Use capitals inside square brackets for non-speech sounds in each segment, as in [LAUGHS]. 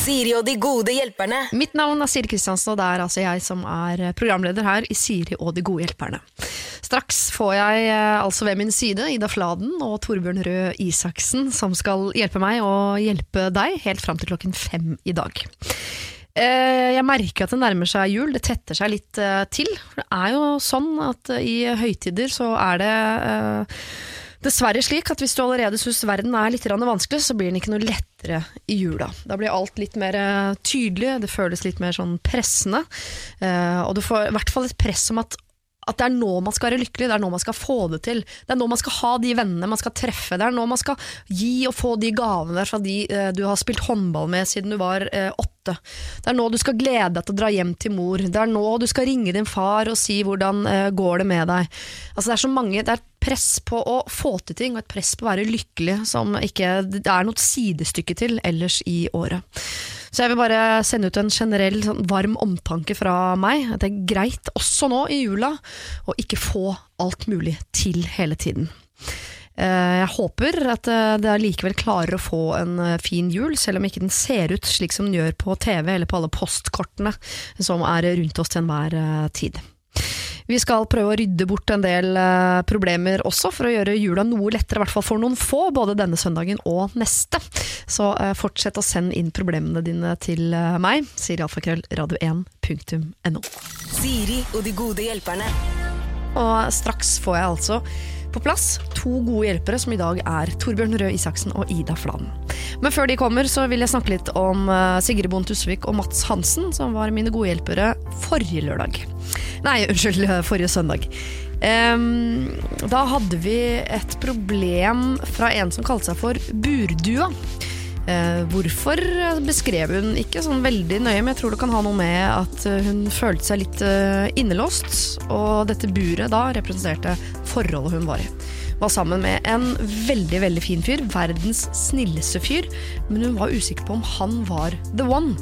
Siri og de gode hjelperne. Mitt navn er Siri Kristiansen, og det er altså jeg som er programleder her i Siri og de gode hjelperne. Straks får jeg eh, altså ved min side Ida Fladen og Torbjørn Røe Isaksen, som skal hjelpe meg og hjelpe deg helt fram til klokken fem i dag. Eh, Jeg merker at det nærmer seg jul, det tetter seg litt eh, til. For det er jo sånn at eh, i høytider så er det eh, dessverre slik at hvis du allerede syns verden er litt vanskelig, så blir den ikke noe lettere i jula. Da blir alt litt mer eh, tydelig, det føles litt mer sånn pressende. eh, Og du får i hvert fall et press om at at det er nå man skal være lykkelig, det er nå man skal få det til. Det er nå man skal ha de vennene man skal treffe, det er nå man skal gi og få de gavene fra de eh, du har spilt håndball med siden du var eh, åtte. Det er nå du skal glede deg til å dra hjem til mor. Det er nå du skal ringe din far og si hvordan eh, går det med deg. Altså det er så mange, det er press på å få til ting og et press på å være lykkelig som ikke det er noe sidestykke til ellers i året. Så jeg vil bare sende ut en generell sånn, varm omtanke fra meg. At det er greit, også nå i jula, å ikke få alt mulig til hele tiden. Eh, Jeg håper at eh, det likevel klarer å få en eh, fin jul, selv om ikke den ser ut slik som den gjør på TV eller på alle postkortene som er rundt oss til enhver tid. Vi skal prøve å rydde bort en del eh, problemer også, for å gjøre jula noe lettere, i hvert fall for noen få, både denne søndagen og neste. Så eh, fortsett å sende inn problemene dine til eh, meg, sier alfakrøll radio1.no. Siri og de gode hjelperne. Og straks får jeg altså på plass to gode hjelpere, som i dag er Torbjørn Røe Isaksen og Ida Fladen. Men før de kommer, så vil jeg snakke litt om eh, Sigrid Bonde Tusvik og Mats Hansen, som var mine gode hjelpere forrige lørdag. Nei, [LAUGHS] unnskyld, forrige søndag. Um, da hadde vi et problem fra en som kalte seg for Burdua. Eh, hvorfor beskrev hun ikke sånn veldig nøye, men jeg tror det kan ha noe med at eh, hun følte seg litt eh, innelåst, og dette buret da representerte forholdet hun var i. Var sammen med en veldig veldig fin fyr, verdens snilleste fyr, men hun var usikker på om han var the one.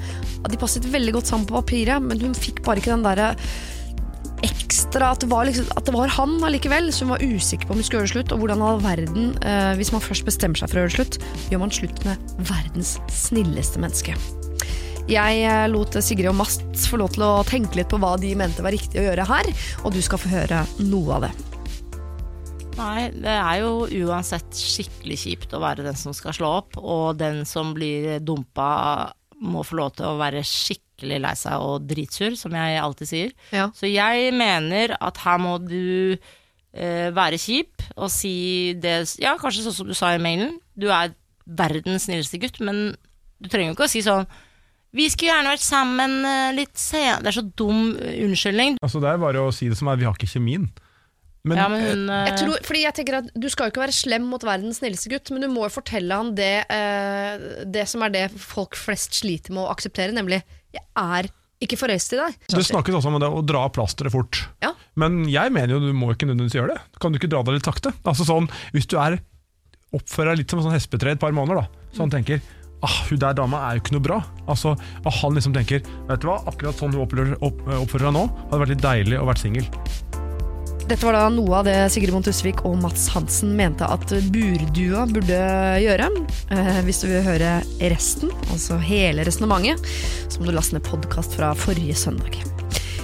De passet veldig godt sammen på papiret, men hun fikk bare ikke den derre ekstra at det, var liksom, at det var han allikevel, som var usikker på om vi skulle gjøre det slutt. Og hvordan all verden, eh, hvis man først bestemmer seg for å gjøre det slutt, gjør man slutt med verdens snilleste menneske. Jeg eh, lot Sigrid og Mast få lov til å tenke litt på hva de mente var riktig å gjøre her, og du skal få høre noe av det. Nei, det er jo uansett skikkelig kjipt å være den som skal slå opp, og den som blir dumpa må få lov til å være skikkelig lei seg og dritsur, som jeg alltid sier. Ja. Så jeg mener at her må du eh, være kjip og si det Ja, kanskje sånn som du sa i mailen, du er verdens snilleste gutt, men du trenger jo ikke å si sånn vi skulle gjerne vært sammen eh, litt senere Det er så dum eh, unnskyldning. Altså Det er bare å si det som er, vi har ikke kjemien. Men, ja, men hun Jeg eh, tror, fordi jeg tenker at Du skal jo ikke være slem mot verdens snilleste gutt, men du må jo fortelle han det, eh, det som er det folk flest sliter med å akseptere, nemlig 'jeg er ikke forelsket i deg'. det snakkes også om det å dra plasteret fort. Ja. Men jeg mener jo du må ikke nødvendigvis gjøre det. Kan du ikke dra deg litt sakte? Altså sånn, Hvis du er oppfører deg litt som en sånn hespetre et par måneder, da, så han tenker ah, hun der dama er jo ikke noe bra. Altså, Og han liksom tenker vet du hva, akkurat sånn hun oppfører, opp, oppfører seg nå, hadde vært litt deilig å være singel. Dette var da noe av det Sigrid Bonde Tusvik og Mats Hansen mente at burdua burde gjøre. Eh, hvis du vil høre resten, altså hele resonnementet, så må du laste ned podkast fra forrige søndag.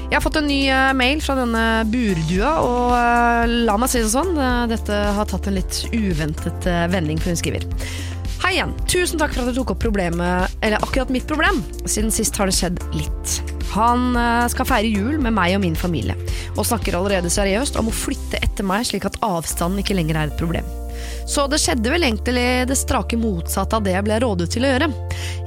Jeg har fått en ny eh, mail fra denne burdua, og eh, la meg si det sånn, dette har tatt en litt uventet vending, for hun skriver. Hei igjen. Tusen takk for at du tok opp problemet, eller akkurat mitt problem. Siden sist har det skjedd litt. Han eh, skal feire jul med meg og min familie, og snakker allerede seriøst om å flytte etter meg slik at avstanden ikke lenger er et problem. Så det skjedde vel egentlig det strake motsatte av det jeg ble rådet til å gjøre.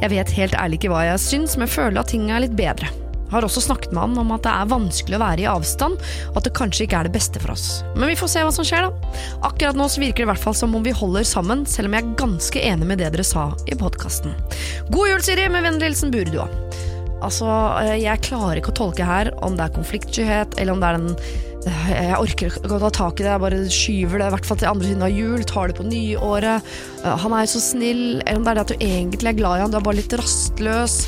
Jeg vet helt ærlig ikke hva jeg syns, men føler at ting er litt bedre. Har også snakket med han om at det er vanskelig å være i avstand, og at det kanskje ikke er det beste for oss. Men vi får se hva som skjer, da. Akkurat nå så virker det i hvert fall som om vi holder sammen, selv om jeg er ganske enig med det dere sa i podkasten. God jul, Siri, med vennlig hilsen Burdua. Altså, eh, jeg klarer ikke å tolke her om det er konfliktskyhet, eller om det er den eh, jeg orker ikke å ta tak i det, jeg bare skyver det i hvert fall til andre siden av jul, tar det på nyåret. Eh, Han er jo så snill, eller om det er det at du egentlig er glad i han, du er bare litt rastløs.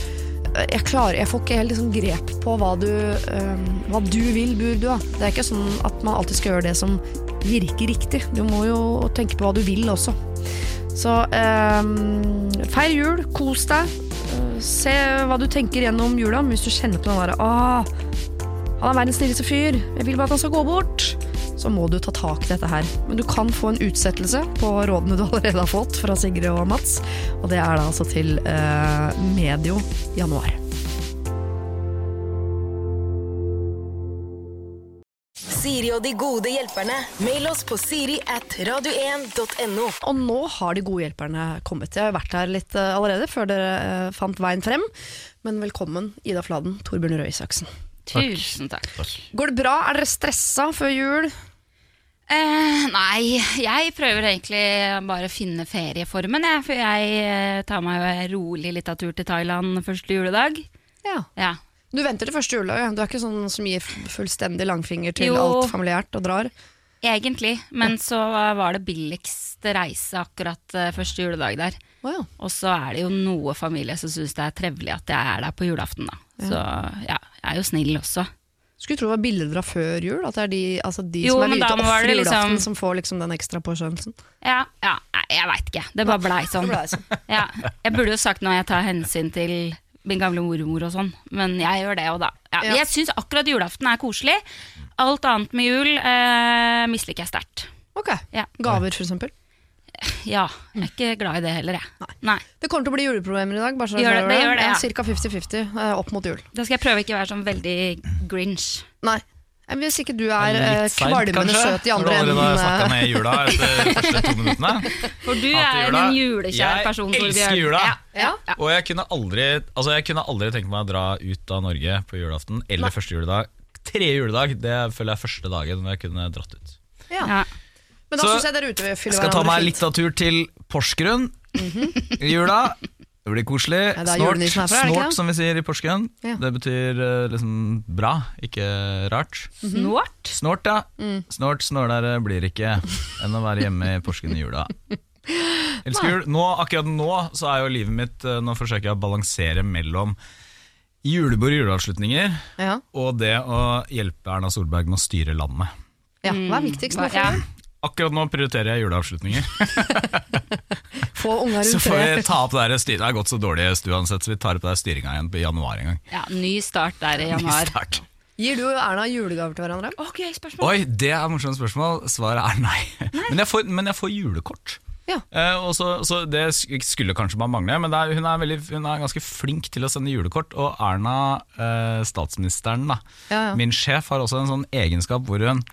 Jeg klarer, jeg får ikke helt liksom grep på hva du, eh, hva du vil, Burdua. Det er ikke sånn at man alltid skal gjøre det som virker riktig. Du må jo tenke på hva du vil også. Så eh, feir jul, kos deg. Eh, Se hva du tenker gjennom jula, hvis du kjenner på den derre Åh, han er verdens snilleste fyr, jeg vil bare at han skal gå bort. Så må du ta tak i dette her. Men du kan få en utsettelse på rådene du [LAUGHS] allerede har fått fra Sigrid og Mats. Og det er da altså til eh, medio januar. Siri og de gode hjelperne. Mail oss på siri at radio1.no. Og nå har de gode hjelperne kommet. Jeg har vært her litt eh, allerede, før dere eh, fant veien frem. Men velkommen, Ida Fladen, Torbjørn Røe Isaksen. Tusen takk. Går det bra? Er dere stressa før jul? Eh, nei, jeg prøver egentlig bare å finne ferieformen, jeg. For jeg eh, tar meg jo rolig litt av tur til Thailand første juledag. Ja. Ja. Du venter til første juledag, ja. du er ikke sånn som gir fullstendig langfinger til Jo. alt familiært og drar? Egentlig. Men så var det billigst reise akkurat eh, første juledag der. Ja. Og så er det jo noe familie som syns det er trevelig at jeg er der på julaften, da. Så ja, jeg er jo snill også. Skulle tro det var bilder fra før jul. At det er de, altså de Jo, som er villige til å ofre julaften, liksom- som får liksom den ekstra påskjønnelsen. Ja, ja, jeg veit ikke. Det bare blei sånn. Ble sånn. [LAUGHS] Ja, jeg burde jo sagt når jeg tar hensyn til min gamle mormor og sånn, men jeg gjør det òg, da. Ja, Ja. Jeg syns akkurat julaften er koselig. Alt annet med jul eh, misliker jeg sterkt. Ok. Ja. Gaver, for eksempel. Ja, jeg er ikke glad i det heller, jeg. Nei. Det kommer til å bli juleproblemer i dag. Bare så Gjør det- det gjør det, ja. Cirka 50-50 eh, opp mot jul. Da skal jeg prøve ikke å være sånn veldig grinch. Nei. Hvis ikke du er eh, kvalmende kanskje, søt i andre Når du allerede har enden. snakka eh, jula etter de første to minuttene. [LAUGHS] For du er jula. en julekjær person. Jeg elsker jula. Ja, ja, ja. Og jeg kunne aldri Altså jeg kunne aldri tenkt meg å dra ut av Norge på julaften eller første juledag. Tredje juledag det føler jeg er første dagen jeg kunne dratt ut. Ja. Men da Så, syns jeg dere utfyller Jeg skal ta meg litt av tur til Porsgrunn i jula. Det blir koselig. Ja, det er snort, julenissen herfra, er det ikke snort det? som vi sier i Porsgrunn. Ja. Det betyr eh, liksom bra, ikke rart. Snort? Snort, ja. Mm. Snort snålere blir ikke enn å være hjemme i Porsgrunn i jula. [LAUGHS] Elsker jul. Nå, akkurat nå så er jo livet mitt eh, Nå forsøker jeg å balansere mellom julebord og juleavslutninger Ja. og det å hjelpe Erna Solberg med å styre landet. ja. Hva er viktigst nå Ja. for jul? Akkurat nå prioriterer jeg juleavslutninger. [LAUGHS] Få unger rundt Så får vi ta opp det styret. Det har gått så dårlig stu uansett, så vi tar opp det styringa igjen på januar en gang. Ja, ny start der i [LAUGHS] januar. Ny Start. Gir du og Erna julegaver til hverandre? Ok, spørsmål. Oi, det er morsomt spørsmål. Svaret er nei. Men, jeg får, men jeg får julekort. Ja. Eh, og så, så Det skulle kanskje bare mangle, men det er, hun, er veldig, hun er ganske flink til å sende julekort. Og Erna, eh, statsministeren, da, Ja, ja. min sjef, har også en sånn egenskap hvor hun,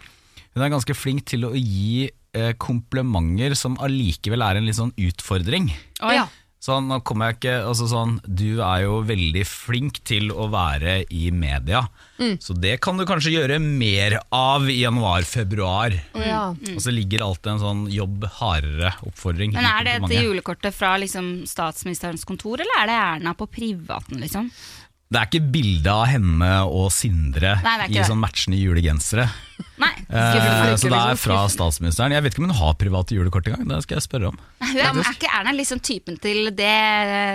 hun er ganske flink til å gi eh, komplimenter som allikevel er en litt sånn utfordring. Oh, Ja. Sånn, nå kommer jeg ikke altså sånn, Du er jo veldig flink til å være i media, Mm. så det kan du kanskje gjøre mer av i januar-februar. Ja. Og så ligger alltid en sånn jobb hardere-oppfordring. Men er det dette julekortet fra liksom statsministerens kontor, eller er det Erna på privaten, liksom? Det er ikke bilde av henne og Sindre Nei, i sånn matchende julegensere. Nei. Eh, så det er fra statsministeren. Jeg vet ikke om hun har private julekort engang. Det skal jeg spørre om. Hun er, er ikke Erna liksom typen til det,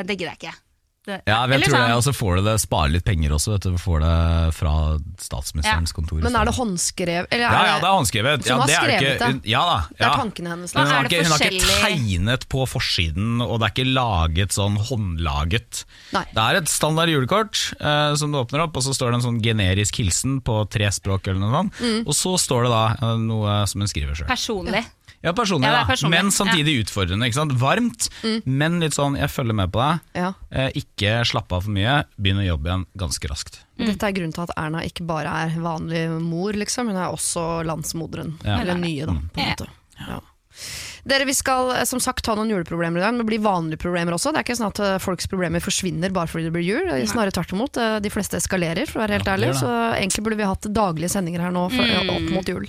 det gidder jeg ikke. Det, Ja, jeg tror det, sånn- Og så får du det, sparer litt penger også. Vet du, får det fra statsministerens kontor. Men er det håndskrevet? Eller Ja, ja, det er håndskrevet. Som Ja, har det er skrevet ikke, det? ja da. Det er tankene hennes. Da. hun, har ikke, hun har ikke tegnet på forsiden, og det er ikke laget sånn håndlaget. Nei. Det er et standard julekort eh, som du åpner opp, og så står det en sånn generisk hilsen på tre språk, eller noe sånt. Mm. og så står det da eh, noe som hun skriver sjøl. Personlig. Ja, personlig, Ja, er personlig. men samtidig utfordrende. Ikke sant? Varmt, Mm. men litt sånn 'jeg følger med på deg'. Ja. Eh, ikke slapp av for mye, begynn å jobbe igjen ganske raskt. Dette er grunnen til at Erna ikke bare er vanlig mor, liksom. Hun er også landsmoderen. Ja. Eller nye, da, på en måte. Ja. Dere, Vi skal eh, som sagt ta noen juleproblemer i dag, men det blir vanlige problemer også. Det er ikke sånn at eh, folks problemer forsvinner bare fordi det blir jul. Snarere tvert imot. eh, De fleste eskalerer, for å være helt Ja, ærlig. Så egentlig burde vi hatt daglige sendinger her nå for, opp mot jul.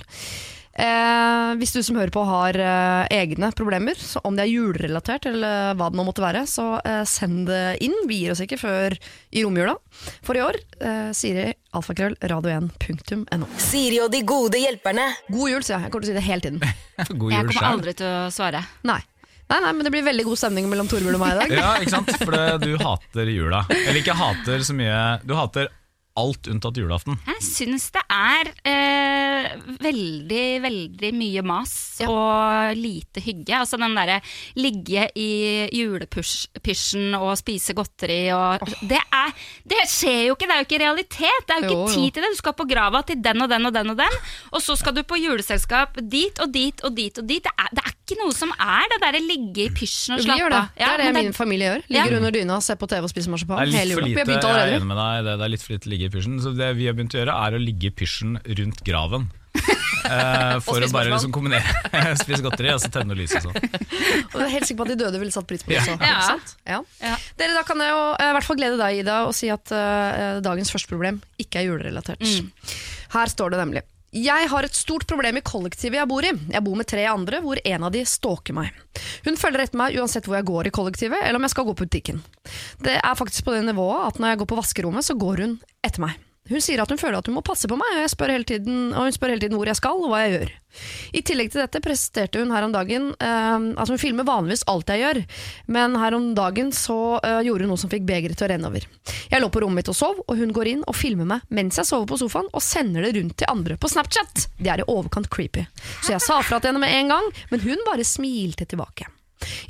Eh, hvis du som hører på har eh, egne problemer, så om det er julerelatert eller hva det nå måtte være, så eh, send det inn. Vi gir oss ikke før i romjula. For i år, eh, Siri alfakrøll radio1.no. Siri og de gode hjelperne. God jul, sier jeg. Jeg kommer til å si det hele tiden. [LAUGHS] God Jeg kommer aldri til å svare. Nei. Nei, nei, men det blir veldig god stemning mellom Torbjørn og meg i dag. Ja, ikke sant? For du hater jula. Eller ikke hater så mye Du hater alt unntatt julaften. Jeg syns det er eh, veldig, veldig mye mas Ja. og lite hygge. Altså den derre ligge i julepysjen og spise godteri og det, er, det skjer jo ikke, det er jo ikke realitet. Det er jo ikke Jo, jo. tid til det. Du skal på grava til den og den og den og den, og så skal du på juleselskap dit og dit og dit og dit. Det er, det er ikke noe som er det derre ligge i pysjen og slappe av. det. det er det men min familie gjør. Ligger Ja. under dyna, ser på TV og spiser Det marsipan er litt hele for jula. Lite, jeg er enig med deg, det, det er litt for lite å ligge i pysjen. Så det vi har begynt å gjøre, er å ligge i pysjen rundt graven. Uh, [LAUGHS] for å bare liksom kombinere [LAUGHS] Spise godteri og så tenne lyset og sånn. Og jeg er helt sikker på at de døde ville satt pris på det Ja. også. Ja. Ja. Ja. Dere, Da kan jeg jo eh, i hvert fall glede deg, Ida, og si at uh, dagens første problem ikke er julerelatert. Her står det nemlig. Jeg har et stort problem i kollektivet jeg bor i. Jeg bor med tre andre, hvor en av de stalker meg. Hun følger etter meg uansett hvor jeg går i kollektivet, eller om jeg skal gå på butikken. Det er faktisk på det nivået at når jeg går på vaskerommet, så går hun etter meg. Hun sier at hun føler at hun må passe på meg, og, spør tiden, og hun spør hele tiden hvor jeg skal og hva jeg gjør. I tillegg til dette presterte hun her om dagen eh, at hun filmer vanligvis alt jeg gjør, men her om dagen så eh, gjorde hun noe som fikk begeret til å renne over. Jeg lå på rommet mitt og sov, og hun går inn og filmer meg mens jeg sover på sofaen, og sender det rundt til andre på Snapchat. Det er i overkant creepy. Så jeg sa fra til henne med en gang, men hun bare smilte tilbake.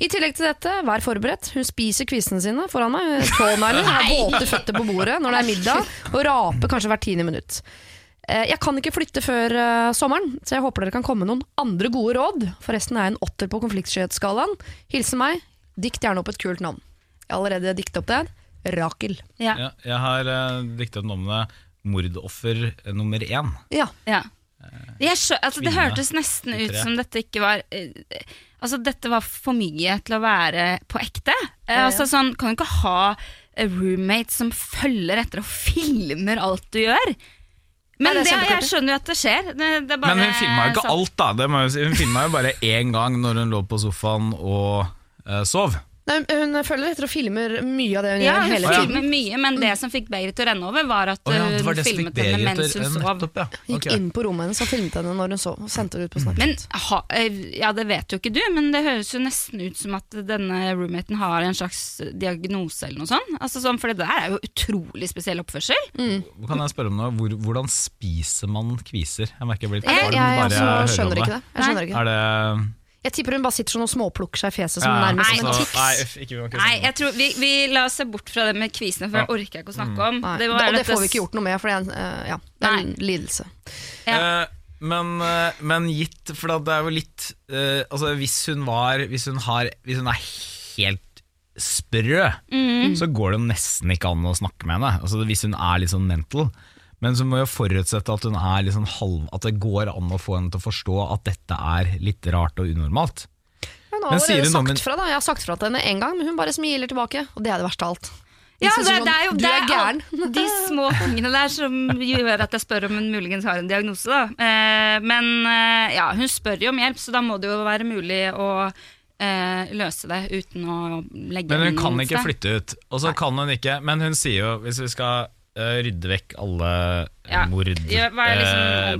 I tillegg til dette, vær forberedt. Hun spiser kvisene sine foran meg. Tånegler, har våte føtter på bordet når det er middag, og raper kanskje hvert tiende minutt. Eh, Jeg kan ikke flytte før eh, sommeren, så jeg håper dere kan komme med noen andre gode råd. Forresten er jeg en åtter på konfliktskyhetsskalaen. Hilsen meg. Dikt gjerne opp et kult navn. Jeg har allerede diktet opp det. Rakel. Ja. Ja, jeg har uh, diktet navnet Mordoffer eh, nummer én. Ja. Ja. Jeg skjø altså, det hørtes nesten ut som dette ikke var eh, Altså dette var for mye til å være på ekte. Eh, altså sånn, Kan du ikke ha en roommate som følger etter og filmer alt du gjør? Men det er jeg skjønner jo at det skjer. Det, det bare Men hun filma jo ikke sånn- alt, da. Det må jeg. Hun filma jo bare én gang når hun lå på sofaen og uh, sov. Nei, hun følger etter og filmer mye av det hun Ja, gjør hun hele tiden. filmer mye, men det som fikk Berit til å renne over, var at Å ja, det hun var det som fikk filmet henne mens hun sov. nettopp, ja. Gikk Ok. inn på rommet hennes og filmet henne når hun sov, og sendte det ut på Snapchat. Men ha, eh, ja, det vet jo ikke du, men det høres jo nesten ut som at denne roommaten har en slags diagnose eller noe sånt. Altså sånn, for det der er jo utrolig spesiell oppførsel. Kan jeg spørre om noe? Hvor, hvordan spiser man kviser? Jeg merker jeg blir litt jeg, kvalm jeg, bare jeg hører skjønner om ikke det. Jeg skjønner ikke. Er det Jeg tipper hun bare sitter sånn og småplukker seg i fjeset som Ja, nærmest som en tics. Nei, uff, ikke, ikke Nei, jeg tror vi, vi la oss se bort fra det med kvisene, for det orker jeg ikke å snakke om. Det og det får vi ikke gjort noe med, for det er en, uh, ja, det er en lidelse. Ja. Uh, men, eh, men gitt For det er jo litt uh, Altså Hvis hun var Hvis hun, har, hvis hun er helt sprø, Mm. så går det nesten ikke an å snakke med henne. Altså Hvis hun er litt sånn mental. Men så må jo forutsette at er sånn halv At det går an å få henne til å forstå at dette er litt rart og unormalt. Hun har Men nå allerede hun sagt men... fra da, Jeg har sagt fra til henne en gang, men hun bare smiler tilbake. Og det er det verste av alt. Ja, det, det er jo det Du er er gæren. De små tingene der som gjør at jeg spør om hun muligens har en diagnose. Da. Eh, men eh, ja, hun spør jo om hjelp, så da må det jo være mulig å eh, løse det uten å legge Men hun kan ikke flytte ut. Og så kan hun ikke Men hun sier jo, hvis vi skal eh, rydde vekk alle Ja. mord, Ja, er liksom eh.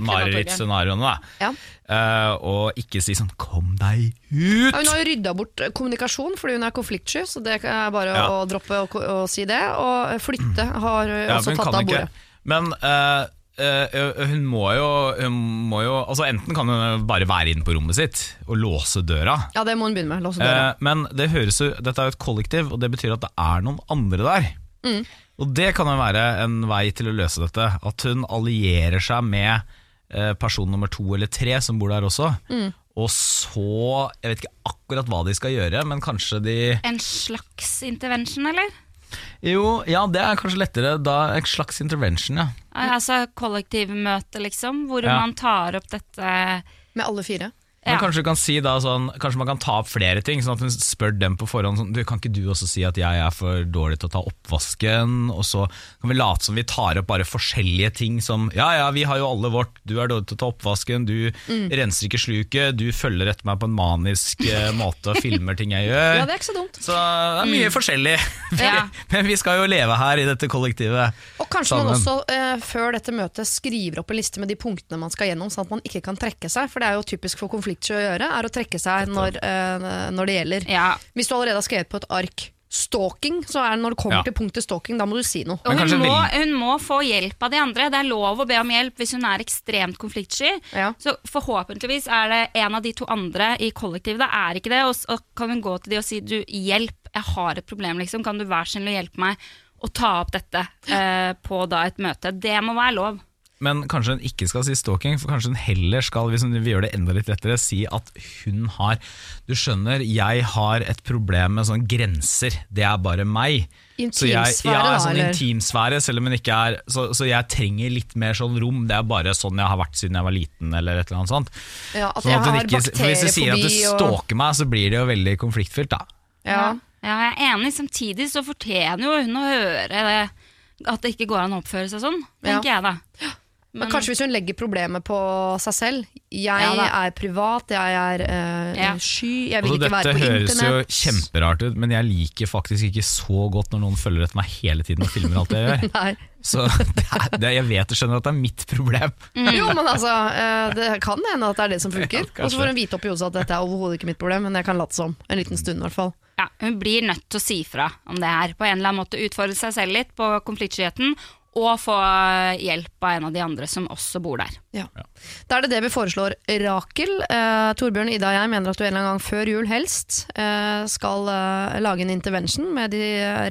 Ja. uh, og ikke si sånn 'kom deg ut'! Ja, hun har jo rydda bort kommunikasjon fordi hun er konfliktsky, så det er bare Ja. å droppe å, å si det. Og flytte har hun også tatt av ikke- bordet. Men uh, Uh, hun må jo, hun må jo altså Enten kan hun bare være inne på rommet sitt og låse døra. Ja, det må hun begynne med. Eh, men det høres jo, dette er jo et kollektiv, og det betyr at det er noen andre der. Mm. Og det kan jo være en vei til å løse dette. At hun allierer seg med eh, person nummer to eller tre som bor der også. Mm. Og så Jeg vet ikke akkurat hva de skal gjøre, men kanskje de En slags intervention, eller? Jo, ja, det er kanskje lettere. Da En slags intervention, ja. Altså kollektivmøte, liksom, hvor Ja. man tar opp dette Med alle fire. Men Ja. kanskje, kan si da, sånn, kanskje man kan ta opp flere ting, sånn at hun spør dem på forhånd sånn, du, Kan ikke du også si at jeg er for dårlig til å ta oppvasken? Og så kan vi late som vi tar opp bare forskjellige ting som Ja ja, vi har jo alle vårt, du er dårlig til å ta oppvasken, du Mm. renser ikke sluket, du følger etter meg på en manisk eh, [LAUGHS] måte og filmer ting jeg gjør. Ja, det er ikke så dumt. Så det er mye forskjellig. [LAUGHS] Ja. Men vi skal jo leve her i dette kollektivet. Og kanskje man også uh, før dette møtet skriver opp en liste med de punktene man skal gjennom, sånn at man ikke kan trekke seg. For det er jo typisk for konfliktsky å gjøre, er å trekke seg når, eh, når det gjelder. Ja. Hvis du allerede har skrevet på et ark stalking, så er det når det kommer Ja. til punktet stalking, da må du si noe. Og hun må, hun må få hjelp av de andre. Det er lov å be om hjelp hvis hun er ekstremt konfliktsky. Ja. Så forhåpentligvis er det en av de to andre i kollektivet. Det er ikke det. Og så kan hun gå til de og si du, hjelp, jeg har et problem, liksom. Kan du være snill og hjelpe meg å ta opp dette eh, på da et møte? Det må være lov. Men kanskje hun ikke skal si stalking, for kanskje hun heller skal hvis hun vil gjøre det enda litt lettere, si at hun har Du skjønner, jeg har et problem med sånne grenser. Det er bare meg. Så jeg, Intimsfære, ja, sånn intimsfære, selv om hun ikke er så, så jeg trenger litt mer sånn rom. Det er bare sånn jeg har vært siden jeg var liten, eller et eller annet sånt. Ja, at Sånn at jeg har ikke, for hvis du sier at du stalker og meg, så blir det jo veldig konfliktfylt, da. ja. Ja, jeg er enig. Samtidig så fortjener jo hun å høre det, at det ikke går an å oppføre seg sånn, tenker jeg da. Men kanskje hvis hun legger problemet på seg selv. Jeg Ja er privat, jeg er eh, Ja. sky, jeg vil Altså, ikke være dette høres jo internett. kjemperart ut, men jeg liker faktisk ikke så godt når noen følger etter meg hele tiden og filmer alt jeg gjør. [LAUGHS] Så det er, det, jeg vet og skjønner at det er mitt problem. Jo, men altså, eh, det kan hende at det er det som funker. Ja, og så får hun vite opp i hodet at dette er overhodet ikke mitt problem, men jeg kan late som. En liten stund, i hvert fall. Ja, hun blir nødt til å si fra om det her. På en eller annen måte utfordre seg selv litt på konfliktskyheten, og få hjelp av en av de andre som også bor der. Ja. Da er det det vi foreslår. Rakel, eh, Torbjørn, Ida og jeg mener at du en eller annen gang før jul helst eh, skal eh, lage en intervention med de,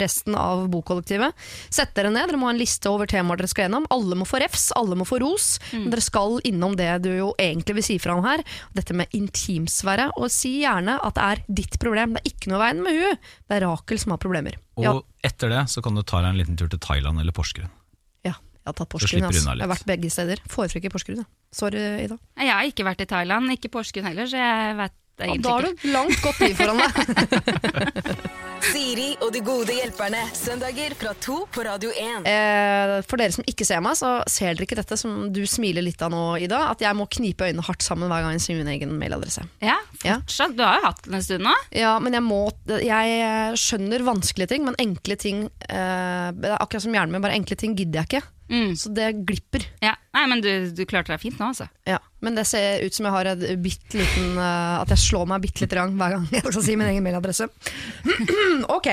resten av bokollektivet. Sett dere ned, dere må ha en liste over temaer dere skal gjennom. Alle må få refs, alle må få ros. Men dere skal innom det du jo egentlig vil si fra om her. Dette med intimsfære. Og si gjerne at det er ditt problem. Det er ikke noe i veien med hun. Det er Rakel som har problemer. Og Ja, etter det så kan du ta deg en liten tur til Thailand eller Porsgrunn. Jeg har tatt Porsgrunn. unna Jeg har vært begge steder. Foretrekker Porsgrunn. ja. Sorry, Ida. Jeg har ikke vært i Thailand, ikke Porsgrunn heller, så jeg vet Ja, egentlig da har du langt, godt liv foran deg. [LAUGHS] Siri og de gode hjelperne. Søndager fra to på Radio 1. Eh, for dere som ikke ser meg, så ser dere ikke dette som du smiler litt av nå, Ida. At jeg må knipe øynene hardt sammen hver gang jeg sier min egen mailadresse. Ja, Ja. Du har jo hatt den en stund nå. Ja, men jeg må Jeg skjønner vanskelige ting, men enkle ting eh, Det er akkurat som hjernen min, bare enkle ting gidder jeg ikke. Mm. Så det glipper. Ja. Nei, men du, du klarte deg fint nå, altså. Ja. Men det ser ut som jeg har et bitte liten uh, At jeg slår meg bitte lite grann hver gang jeg skal si min egen mailadresse. [CLEARS THROAT] ok.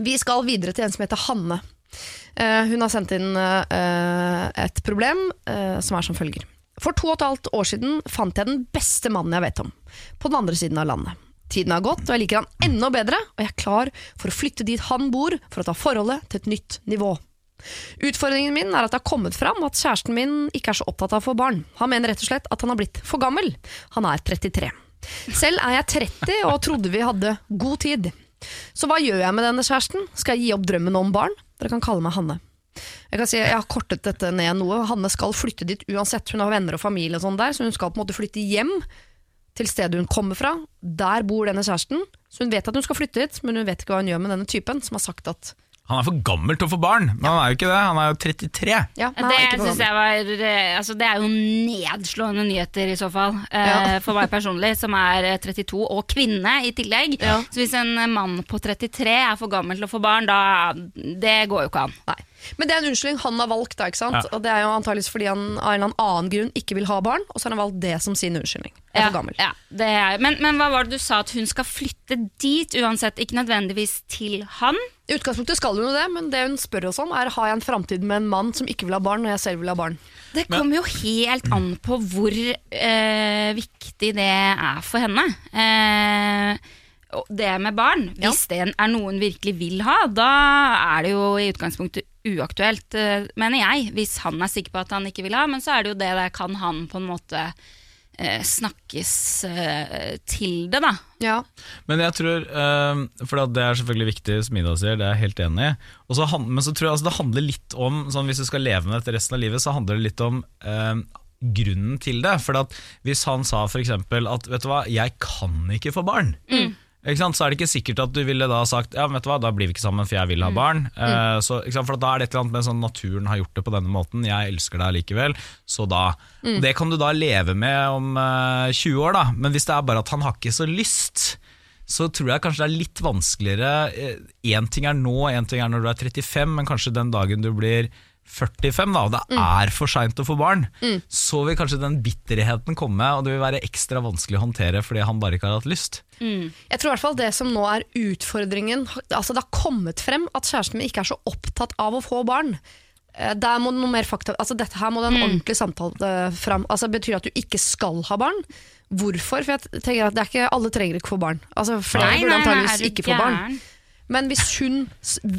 Vi skal videre til en som heter Hanne. Uh, hun har sendt inn uh, et problem som er som følger. For to og et halvt år siden fant jeg den beste mannen jeg vet om. På den andre siden av landet. Tiden har gått, og jeg liker han enda bedre, og jeg er klar for å flytte dit han bor for å ta forholdet til et nytt nivå. Utfordringen min er at det har kommet fram at kjæresten min ikke er så opptatt av å få barn. Han mener rett og slett at han har blitt for gammel. Han er 33. Selv er jeg 30 og trodde vi hadde god tid. Så hva gjør jeg med denne kjæresten? Skal jeg gi opp drømmen om barn? Dere kan kalle meg Hanne. Jeg kan si, jeg har kortet dette ned noe. Hanne skal flytte dit uansett. Hun har venner og familie, og sånn der, så hun skal på en måte flytte hjem til stedet hun kommer fra. Der bor denne kjæresten. Så hun vet at hun skal flytte dit, men hun vet ikke hva hun gjør med denne typen som har sagt at Han er for gammel til å få barn, men han er jo ikke det. Han er jo 33. ja, det synes jeg var eh, altså, Det er jo nedslående nyheter i så fall. eh, Ja. [LAUGHS] For meg personlig, som er eh, 32 og kvinne i tillegg. Ja. Så hvis en mann på 33 er for gammel til å få barn, da Det går jo ikke an. Nei. Men det er en unnskyldning han har valgt, da, ikke sant? Ja. og det er jo antakeligvis fordi han av en eller annen grunn ikke vil ha barn, og så har han valgt det som sin unnskyldning. Ja, det er, men, men hva var det du sa, at hun skal flytte dit uansett, ikke nødvendigvis til han? I utgangspunktet skal hun jo det, men det hun spør oss om, er har jeg en framtid med en mann som ikke vil ha barn, når jeg selv vil ha barn. Det kommer jo helt an på hvor eh, viktig det er for henne. Eh, det med barn, Ja. hvis det er noe hun virkelig vil ha, da er det jo i utgangspunktet uaktuelt, eh, mener jeg. Hvis han er sikker på at han ikke vil ha, men så er det jo det der kan han på en måte eh, snakkes eh, til det, da. Ja. Men jeg tror, eh, for det er selvfølgelig viktig, som Ida sier, det er jeg helt enig i. Og så Men så tror jeg altså det handler litt om, sånn hvis du skal leve med dette resten av livet, så handler det litt om eh, grunnen til det. For hvis han sa for eksempel at vet du hva, jeg kan ikke få barn. Sant? Så er det ikke sikkert at du ville da sagt Ja, vet du hva, da blir vi ikke sammen, for jeg vil ha barn. Eh, så, ikke sant? For da er det et eller annet med sånn naturen har gjort det på denne måten. Jeg elsker deg likevel, så da Det kan du da leve med om uh, 20 år, da. Men hvis det er bare at han har ikke så lyst, så tror jeg kanskje det er litt vanskeligere. Én ting er nå, én ting er når du er 35, men kanskje den dagen du blir 45, da, og det er for seint å få barn, så vil kanskje den bitterheten komme, og det vil være ekstra vanskelig å håndtere fordi han bare ikke har hatt lyst. Jeg tror i hvert fall det som nå er utfordringen Altså Det har kommet frem at kjæresten min ikke er så opptatt av å få barn. Eh, Der må noe mer fakta Altså Dette her må det en ordentlig samtale eh, fram. Altså Betyr det at du ikke skal ha barn? Hvorfor? For jeg tenker at det er ikke Alle trenger ikke få barn. Altså Flere Nei, burde du ikke få barn. Men hvis hun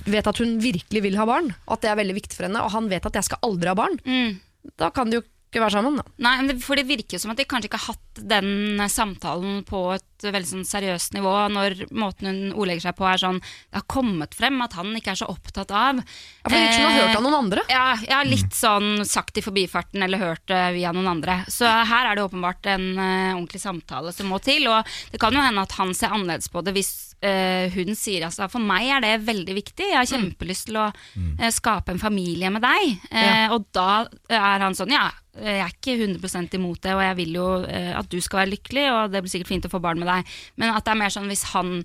vet at hun virkelig vil ha barn, at det er veldig viktig for henne, og han vet at jeg skal aldri ha barn, Mm. da kan de jo ikke være sammen. Da. Nei, for det virker jo som at de kanskje ikke har hatt den eh, samtalen på et veldig sånn seriøst nivå, når måten hun ordlegger seg på er sånn Det har kommet frem at han ikke er så opptatt av Ja, for det virker som hun har hørt av noen andre. Ja, ja, litt sånn sagt i forbifarten eller hørt det via noen andre. Så her er det åpenbart en uh, ordentlig samtale som må til. Og det kan jo hende at han ser annerledes på det hvis uh, hun sier altså for meg er det veldig viktig. Jeg har kjempelyst til å uh, skape en familie med deg. Ja. Og da er han sånn ja. Jeg er ikke 100% imot det, og jeg vil jo eh, at du skal være lykkelig, og det blir sikkert fint å få barn med deg. Men at det er mer sånn hvis han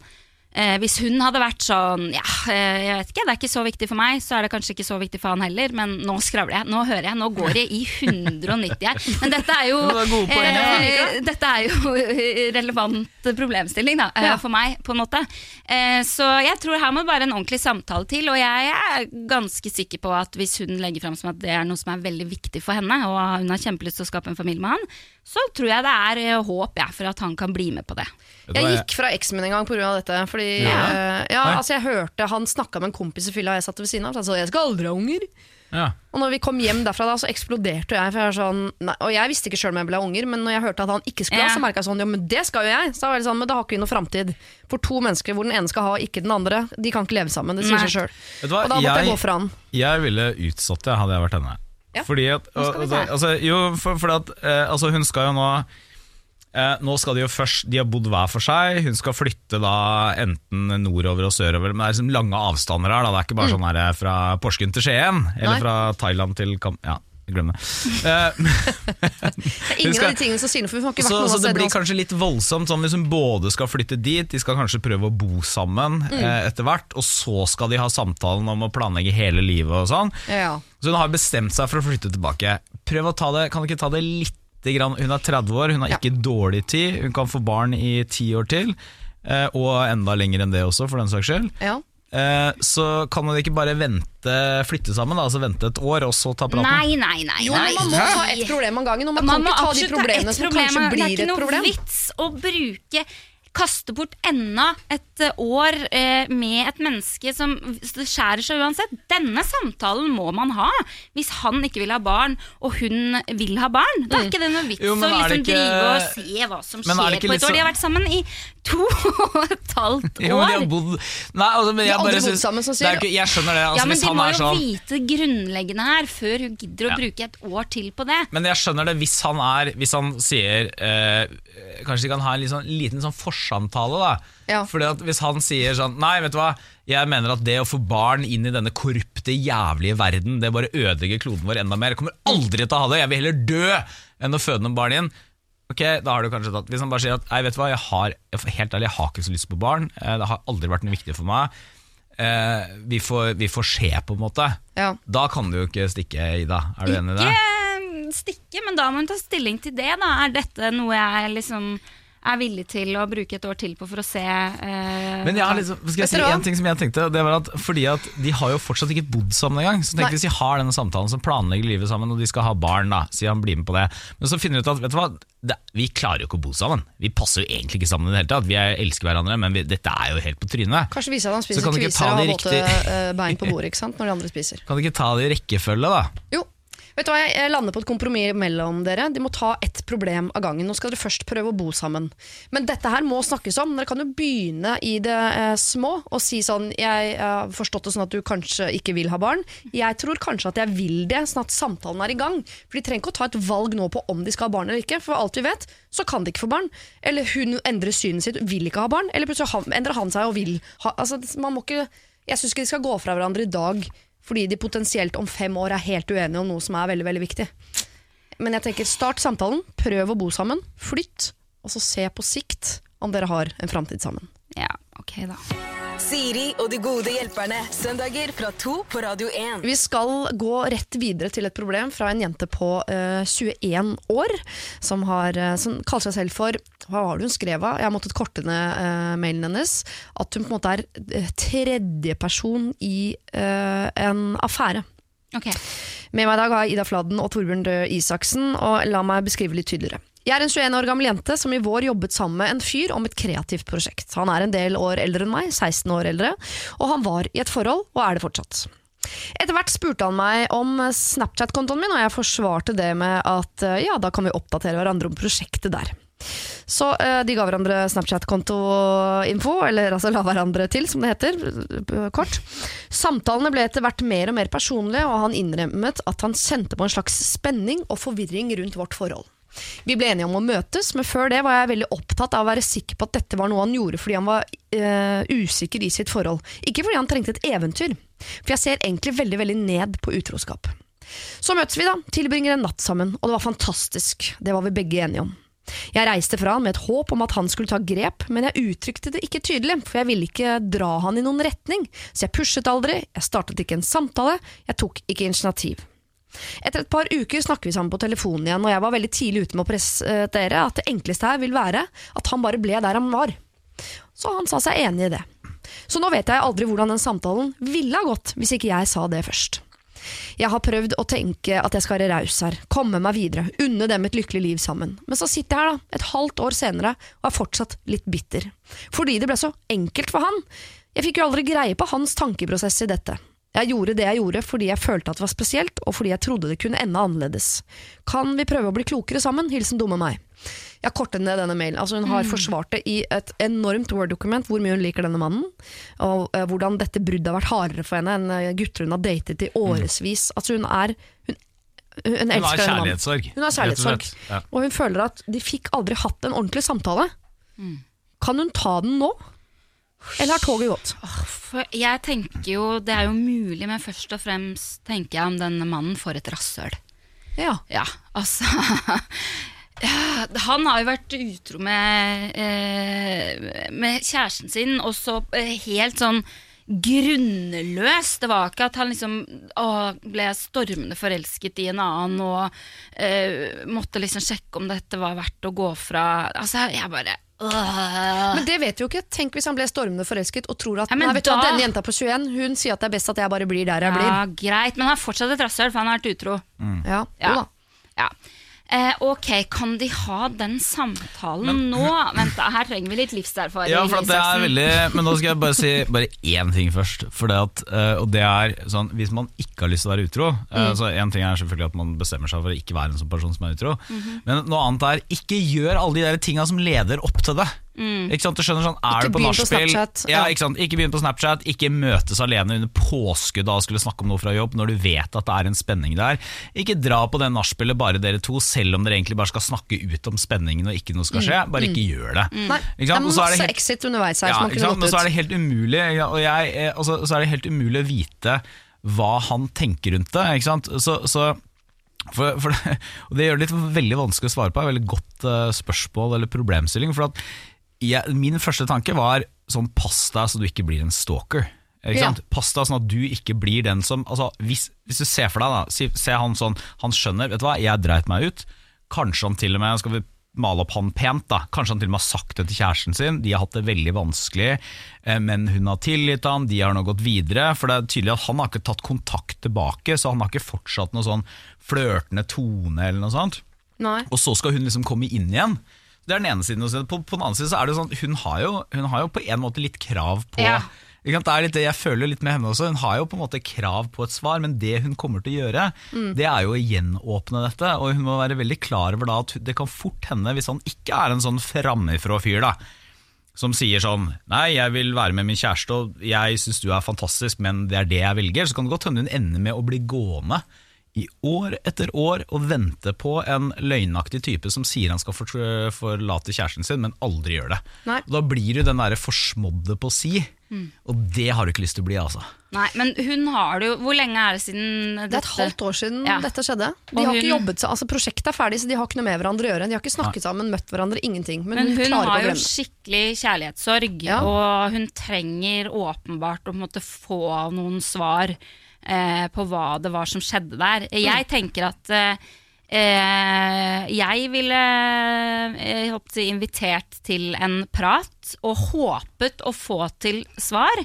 Eh, hvis hun hadde vært sånn Ja, eh, jeg vet ikke, det er ikke så viktig for meg, så er det kanskje ikke så viktig for han heller, men nå skravler jeg, nå hører jeg, nå går det i 190 her. Men dette er jo [LAUGHS] eh, Dette er jo [LAUGHS] relevant problemstilling da, eh, for meg, på en måte. Eh, så jeg tror her må det være en ordentlig samtale til, og jeg er ganske sikker på at hvis hun legger fram som at det er noe som er veldig viktig for henne, og hun har kjempelyst til å skape en familie med han, så tror jeg det er eh, håp jeg, for at han kan bli med på det. Jeg gikk fra eksen min en gang pga. dette. Fordi Ja. Uh, ja, altså jeg hørte Han snakka med en kompis i fylla, jeg satt ved siden av. Så han sa jeg skal aldri ha unger. Ja. Og når vi kom hjem derfra, da, så eksploderte jeg. For jeg sånn, nei, og jeg visste ikke sjøl om jeg ville ha unger, men når jeg hørte at han ikke skulle ha, Ja. så merka jeg sånn Ja, men det skal jo jeg. Så var jeg sånn, Men da har ikke vi noe framtid. For to mennesker hvor den ene skal ha, og ikke den andre, de kan ikke leve sammen. Det sier Nei. seg sjøl. Vet du hva, Og da måtte jeg, jeg- gå fra han. Jeg ville utsatt det, hadde jeg vært henne. Ja. Fordi at, altså, altså, jo, for, for at eh, altså, Hun skal jo nå eh, Nå skal de jo først De har bodd hver for seg. Hun skal flytte da enten nordover og sørover. Men det er liksom lange avstander her. Da. Det er ikke bare sånn her eh, fra Porsgrunn til Skien. Eller Mm. Nei. fra Thailand til Kam... Ja, glem det. [LAUGHS] Eh, Det er ingen av de tingene som sier for vi får ikke vært så, noe så det blir kanskje litt voldsomt sånn hvis hun både skal flytte dit, de skal kanskje prøve å bo sammen Mm. eh, etter hvert, og så skal de ha samtalen om å planlegge hele livet og sånn. Ja, ja. Så hun har bestemt seg for å flytte tilbake. Prøv å ta det, kan du ikke ta det litt grann Hun er 30 år, hun har Ja. ikke dårlig tid, hun kan få barn i ti år til. eh, Og enda lenger enn det også, for den saks skyld. Ja. Eh, Så kan man ikke bare vente, flytte sammen, da, altså vente et år, og så ta praten? Nei, nei, nei. Jo, nei. men man må ta ett problem av gangen, og man, Man kan ikke ta de problemene ett som problem, kanskje et problem. Det er ikke noe vits å bruke Kaste bort enda et eh, år eh, med et menneske som skjærer seg uansett. Denne samtalen må man ha hvis han ikke vil ha barn, og hun vil ha barn. Da er ikke det noe vits Jo, å liksom ikke- drive og se hva som er skjer på et et år. De har vært sammen i to [LAUGHS] og et halvt Jo, men de har år. bodd Nei, altså, men De jeg har aldri bodd sammen, som er sier- ikke- Jeg skjønner det. Altså, Ja, men hvis De han må jo sånn vite grunnleggende her før hun gidder å Ja. bruke et år til på det. Men jeg skjønner det hvis han er Hvis han sier eh, Kanskje de kan ha en sånn, liten sånn forsamtale da Ja. Fordi at hvis han sier sånn Nei, vet du hva Jeg mener at det å få barn inn i denne korrupte Jævlige verden Det bare ødelegger kloden vår enda mer Jeg kommer aldri til å ha det Jeg vil heller dø Enn å føde noen barn inn Ok, da har du kanskje tatt Hvis han bare sier at Nei, vet du hva Jeg har Helt ærlig, jeg har ikke så lyst på barn Eh, Det har aldri vært noe viktig for meg eh, vi, får, vi får se på en måte Ja. Da kan du jo ikke stikke, Ida Er du enig i det? Ikke stikke, men da må hun ta stilling til det. Da. Er dette noe jeg liksom er villig til å bruke et år til på for å se eh, Men jeg har liksom, skal jeg si en ting som jeg tenkte og det var at Fordi at de har jo fortsatt ikke bodd sammen engang Så tenk Nei. hvis de har denne samtalen som planlegger livet sammen Og de skal ha barn da, sier han blir med på det Men så finner de ut at, vet du hva det, Vi klarer jo ikke å bo sammen Vi passer jo egentlig ikke sammen i det hele tatt Vi er, elsker hverandre, men vi, dette er jo helt på trynet Kanskje viser at han spiser kan du ikke kviser og har de våte eh, bein på bordet ikke sant? når de andre spiser. Kan du ikke ta det i rekkefølge da? Jo. Vet du hva, jeg- lander på et kompromiss mellom dere. De må ta ett problem av gangen. Nå skal dere først prøve å bo sammen. Men dette her må snakkes om. Dere kan jo begynne i det eh, små og si sånn Jeg har forstått det sånn at du kanskje ikke vil ha barn. Jeg tror kanskje at jeg vil det, sånn at samtalen er i gang. For de trenger ikke å ta et valg nå på om de skal ha barn eller ikke. For alt vi vet, så kan de ikke få barn. Eller hun endrer synet sitt, vil ikke ha barn. Eller plutselig endrer han seg og vil ha altså, man må ikke, Jeg syns ikke de skal gå fra hverandre i dag fordi de potensielt om fem år er helt uenige om noe som er veldig veldig viktig. Men jeg tenker start samtalen, prøv å bo sammen, flytt, og så se på sikt om dere har en framtid sammen. Ja, ok da. Siri og de gode hjelperne. Søndager fra to på Radio 1. Vi skal gå rett videre til et problem fra en jente på uh, 21 år, som, har, uh, som kaller seg selv for Hva var det hun skrev av? Jeg har måttet korte ned uh, mailen hennes. At hun på en måte er eh, tredjeperson i uh, en affære. Okay. Med meg i dag har jeg Ida Fladen og Torbjørn Røe Isaksen, og la meg beskrive litt tydeligere. Jeg er en 21 år gammel jente som i vår jobbet sammen med en fyr om et kreativt prosjekt. Han er en del år eldre enn meg, 16 år eldre, og han var i et forhold, og er det fortsatt. Etter hvert spurte han meg om Snapchat-kontoen min, og jeg forsvarte det med at ja, da kan vi oppdatere hverandre om prosjektet der. Så eh, de ga hverandre Snapchat-kontoinfo, eller altså la hverandre til, som det heter, eh, kort. Samtalene ble etter hvert mer og mer personlige, og han innrømmet at han kjente på en slags spenning og forvirring rundt vårt forhold. Vi ble enige om å møtes, men før det var jeg veldig opptatt av å være sikker på at dette var noe han gjorde fordi han var eh, usikker i sitt forhold. Ikke fordi han trengte et eventyr, for jeg ser egentlig veldig, veldig ned på utroskap. Så møtes vi da, tilbringer en natt sammen, og det var fantastisk. Det var vi begge enige om. Jeg reiste fra han med et håp om at han skulle ta grep, men jeg uttrykte det ikke tydelig, for jeg ville ikke dra han i noen retning, så jeg pushet aldri, jeg startet ikke en samtale, jeg tok ikke initiativ. Etter et par uker snakker vi sammen på telefonen igjen, og jeg var veldig tidlig ute med å presentere at det enkleste her vil være at han bare ble der han var. Så han sa seg enig i det. Så nå vet jeg aldri hvordan den samtalen ville ha gått hvis ikke jeg sa det først. Jeg har prøvd å tenke at jeg skal være raus her, komme meg videre, unne dem et lykkelig liv sammen. Men så sitter jeg her da, et halvt år senere og er fortsatt litt bitter. Fordi det ble så enkelt for han. Jeg fikk jo aldri greie på hans tankeprosess i dette. Jeg gjorde det jeg gjorde fordi jeg følte at det var spesielt, og fordi jeg trodde det kunne ende annerledes. Kan vi prøve å bli klokere sammen? Hilsen dumme meg. Jeg kortet ned denne mailen. Altså hun har forsvart det i et enormt Word-dokument, hvor mye hun liker denne mannen, og uh, hvordan dette bruddet har vært hardere for henne enn eh, gutter hun har datet i årevis. Altså hun er hun, hun Hun elsker denne mannen. Hun har kjærlighetssorg. Ja. Og hun føler at de fikk aldri hatt en ordentlig samtale. Kan hun ta den nå? Eller har toget gått? Jeg tenker jo, det er jo mulig, men først og fremst tenker jeg om denne mannen får et rasshøl. Ja. Ja, altså Han har jo vært utro med, eh, med kjæresten sin, og så eh, helt sånn grunnløs. Det var ikke at han liksom å, ble stormende forelsket i en annen og eh, måtte liksom sjekke om dette var verdt å gå fra. Altså, jeg bare øh. Men det vet vi jo ikke. Tenk hvis han ble stormende forelsket og tror at, Ja, nei, vet du, da- du, denne jenta på 21 Hun sier at det er best at jeg bare blir der jeg blir. Ja, greit, men han er fortsatt et rasshøl, for han har vært utro. Ja, Ja. jo da. Ja. Eh, ok, kan de ha den samtalen nå? Vent, da, her trenger vi litt livserfaring. Ja, for det er veldig Men nå skal jeg bare si bare én ting først. For det at, eh, og det er sånn Hvis man ikke har lyst til å være utro mm. Så En ting er selvfølgelig at man bestemmer seg for å ikke være en sånn person som er utro. Men noe annet er ikke gjør alle de der tinga som leder opp til det. Ikke sant, du skjønner sånn, Er Ikke du på nachspiel ja, ja. ikke, ikke begynn på Snapchat, ikke møtes alene under påskudd av å skulle snakke om noe fra jobb når du vet at det er en spenning der. Ikke dra på det nachspielet bare dere to, selv om dere egentlig bare skal snakke ut om spenningen og ikke noe skal skje. Bare ikke gjør det. Nei, Ikke det er masse er det helt- exit underveis her ja, ikke sant? Men så er det helt umulig ja, og jeg, altså, Så er det helt umulig å vite hva han tenker rundt det. Ikke sant? Så, så for, for det, [LAUGHS] og det gjør det litt veldig vanskelig å svare på. Et veldig godt uh, spørsmål eller problemstilling. For at jeg, min første tanke var sånn pass deg så du ikke blir en stalker. Ikke Ja. Pass deg sånn at du ikke blir den som altså, hvis, hvis du ser for deg, da si, Se han sånn, han skjønner Vet du hva, jeg dreit meg ut. Kanskje han til og med Skal vi male opp han pent, da. Kanskje han til og med har sagt det til kjæresten sin. De har hatt det veldig vanskelig, eh, men hun har tilgitt ham. De har nå gått videre. For det er tydelig at han har ikke tatt kontakt tilbake, så han har ikke fortsatt noe sånn flørtende tone eller noe sånt. Nei. Og så skal hun liksom komme inn igjen. Det er den ene siden. På, på den andre siden så er det sånn hun har jo, hun har jo på en måte litt krav på Ja. Det er litt jeg føler litt med henne også. Hun har jo på en måte krav på et svar, men det hun kommer til å gjøre, det er jo å gjenåpne dette. Og hun må være veldig klar over da at det kan fort hende, hvis han ikke er en sånn framifrå fyr, da. Som sier sånn Nei, jeg vil være med min kjæreste, og jeg syns du er fantastisk, men det er det jeg velger. Så kan det godt hende hun ender med å bli gående i år etter år og vente på en løgnaktig type som sier han skal forlate kjæresten sin, men aldri gjør det. Nei. Da blir du den derre forsmådde på si. Og det har du ikke lyst til å bli, altså. Nei, men hun har det jo Hvor lenge er det siden dette? Det er et halvt år siden Ja. dette skjedde. De har hun- ikke jobbet seg, altså Prosjektet er ferdig, så de har ikke noe med hverandre å gjøre. De har ikke snakket sammen, møtt hverandre, ingenting. Men, Men hun, hun har jo skikkelig kjærlighetssorg, Ja. og hun trenger åpenbart å måtte få noen svar eh, på hva det var som skjedde der. Jeg tenker at eh, eh, jeg ville eh, jeg håper invitert til en prat og håpet å få til svar.